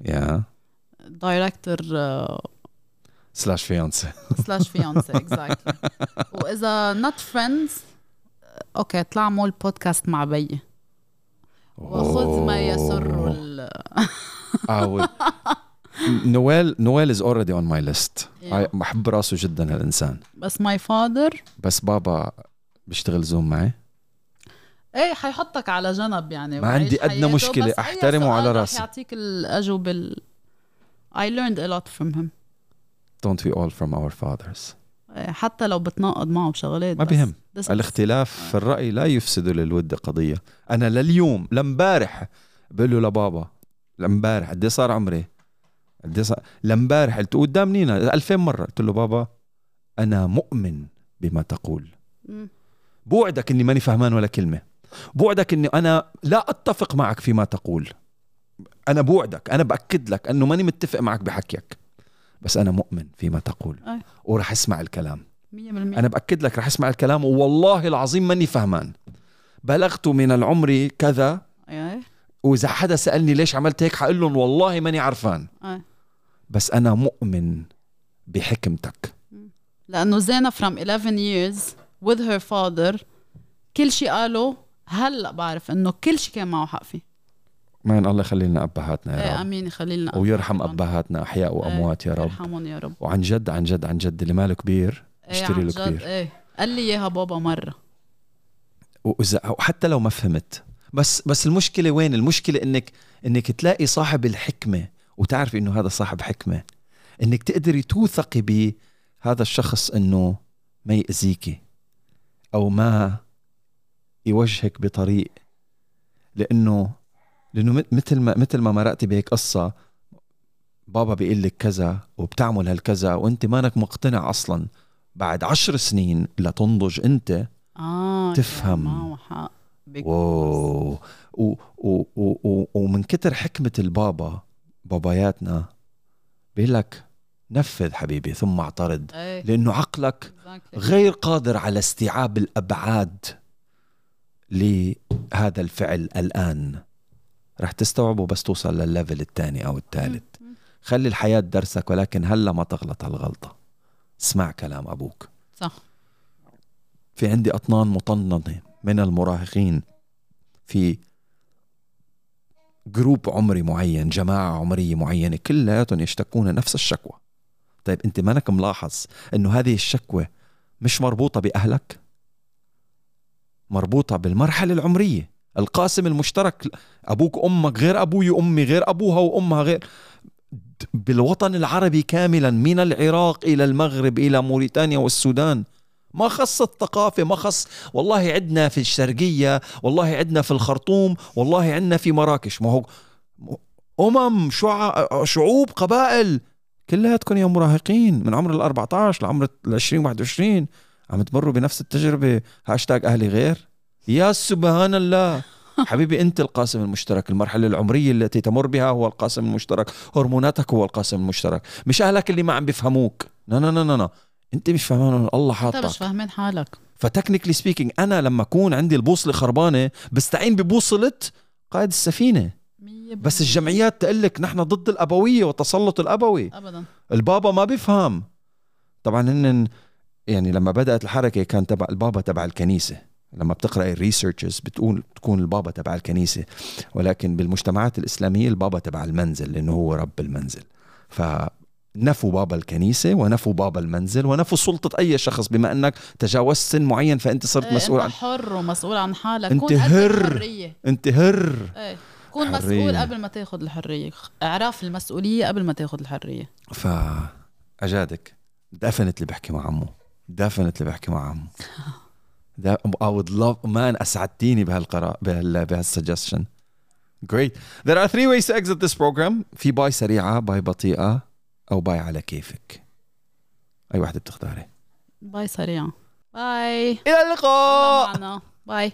B: يا
C: director
B: slash fiancé
C: slash fiancé exactly وإذا not friends okay طلع مول بودكاست مع بيي وخذ ما يسر ال...
B: نويل نويل is already on my
C: list.
B: بحب راسه جدا هالإنسان.
C: بس my father
B: بس بابا بيشتغل زوم معي.
C: إيه حيحطك على جنب يعني.
B: ما عندي
C: بس أي
B: أحترمه على راسي.
C: يعطيك الأجوبة ال... I learned a lot from him.
B: Don't we all from our fathers?
C: إيه، حتى لو بتناقض معه بشغلات
B: ما
C: is-
B: الاختلاف في الرأي لا يفسد للود قضية. أنا لليوم لامبارح بقول له لبابا لامبارح قد إيه صار عمري؟ قد صار لامبارح قلت قدام نينا 2000 مرة. قلت له بابا أنا مؤمن بما تقول. بوعدك إني ماني فهمان ولا كلمة. بوعدك إني أنا لا أتفق معك فيما تقول. أنا بوعدك أنا بأكد لك أنه ماني متفق معك بحكيك. بس أنا مؤمن فيما تقول.
C: أي.
B: ورح أسمع الكلام.
C: مية بالمية.
B: أنا بأكد لك رح أسمع الكلام والله العظيم ماني فهمان. بلغت من العمر كذا.
C: إيه
B: وإذا حدا سألني ليش عملت هيك حقول لهم والله ماني عرفان.
C: إيه
B: بس أنا مؤمن بحكمتك.
C: لأنه زينة from 11 years with her father كل شيء قاله هلأ بعرف إنه كل شيء كان معه حق فيه.
B: مان الله يخلي لنا
C: أبهاتنا
B: يا رب.
C: آمين يخلي لنا
B: ويرحم. أبهاتنا أحياء وأموات يا رب.
C: يرحمهم يا رب.
B: وعن جد عن جد عن جد اللي ماله كبير
C: إيه
B: اشتري له كبير.
C: إيه. قال لي إياها بابا مرة.
B: وإذا وحتى لو ما فهمت. بس بس المشكلة وين؟ المشكلة إنك إنك تلاقي صاحب الحكمة. وتعرفي إنه هذا صاحب حكمة. إنك تقدري توثقي بهذا الشخص إنه ما يأذيكي أو ما يوجهك بطريق لأنه لأنه مثل ما مثل ما مرقتي بهيك قصة بابا بيقول لك كذا وبتعمل هالكذا وأنت مانك مقتنع أصلا. بعد عشر سنين لتنضج أنت
C: آه
B: تفهم. wow. و و و ومن كتر حكمة البابا باباياتنا بيقول لك نفذ حبيبي ثم اعترض
C: إيه.
B: لأنه عقلك. غير قادر على استيعاب الأبعاد لهذا الفعل الآن. رح تستوعبه بس توصل للل level الثاني أو الثالث. خلي الحياة درسك ولكن هلا ما تغلط هالغلطة. اسمع كلام أبوك.
C: صح.
B: في عندي أطنان مطننة من المراهقين في جروب عمري معين جماعة عمرية معينة كلياتهم يشتكون نفس الشكوى. طيب أنت مانك ملاحظ أنه هذه الشكوى مش مربوطة بأهلك؟ مربوطة بالمرحلة العمرية. القاسم المشترك أبوك وأمك غير أبوي وأمي غير أبوها وأمها غير بالوطن العربي كاملا من العراق إلى المغرب إلى موريتانيا والسودان. ما خص الثقافة ما خص والله عندنا في الشرقية والله عندنا في الخرطوم والله عندنا في مراكش. ما هو أمم شع... شعوب قبائل كلياتكم يا مراهقين من عمر ال 14 لعمر ال 20 21 عم تمروا بنفس التجربة. هاشتاج أهلي غير. يا سبحان الله. حبيبي أنت القاسم المشترك. المرحلة العمرية التي تمر بها هو القاسم المشترك. هرموناتك هو القاسم المشترك. مش أهلك اللي ما عم بيفهموك. لا لا لا لا انت مش فاهمان الله
C: انت
B: حاطك.
C: مش فاهمين حالك.
B: ف technically speaking أنا لما أكون عندي البوصلة خربانة بستعين ببوصلة قائد
C: السفينة.
B: بس. الجمعيات تقول لك نحن ضد الأبوية والتسلط الأبوي.
C: ابدا.
B: البابا ما بيفهم. طبعا هن يعني لما بدأت الحركة كان تبع البابا تبع الكنيسة. لما بتقرأ ال researches بتقول تكون البابا تبع الكنيسة. ولكن بالمجتمعات الإسلامية البابا تبع المنزل لأنه هو رب المنزل. فنفوا بابا الكنيسة ونفوا بابا المنزل ونفوا سلطة أي شخص بما أنك تجاوزت سن معين فأنت صرت
C: إيه
B: مسؤول عن
C: أنت حر ومسؤول عن حالك. أنت
B: هر. أنت هر.
C: إيه كون
B: حرية.
C: مسؤول قبل ما تاخذ الحرية. إعراف المسؤولية قبل ما تاخذ الحرية.
B: ف اجادك دفنتلي بحكي مع عمو. دفنتلي بحكي مع عمو. ده I would love man أسعدتيني بهالقرار بهال بهال suggestion Great. There are three ways to exit this program. في bye سريعة، bye بطيئة، أو bye على كيفك. أي وحده بتختاري؟
C: bye سريع. bye.
B: إلى اللقاء.
C: معنا. bye.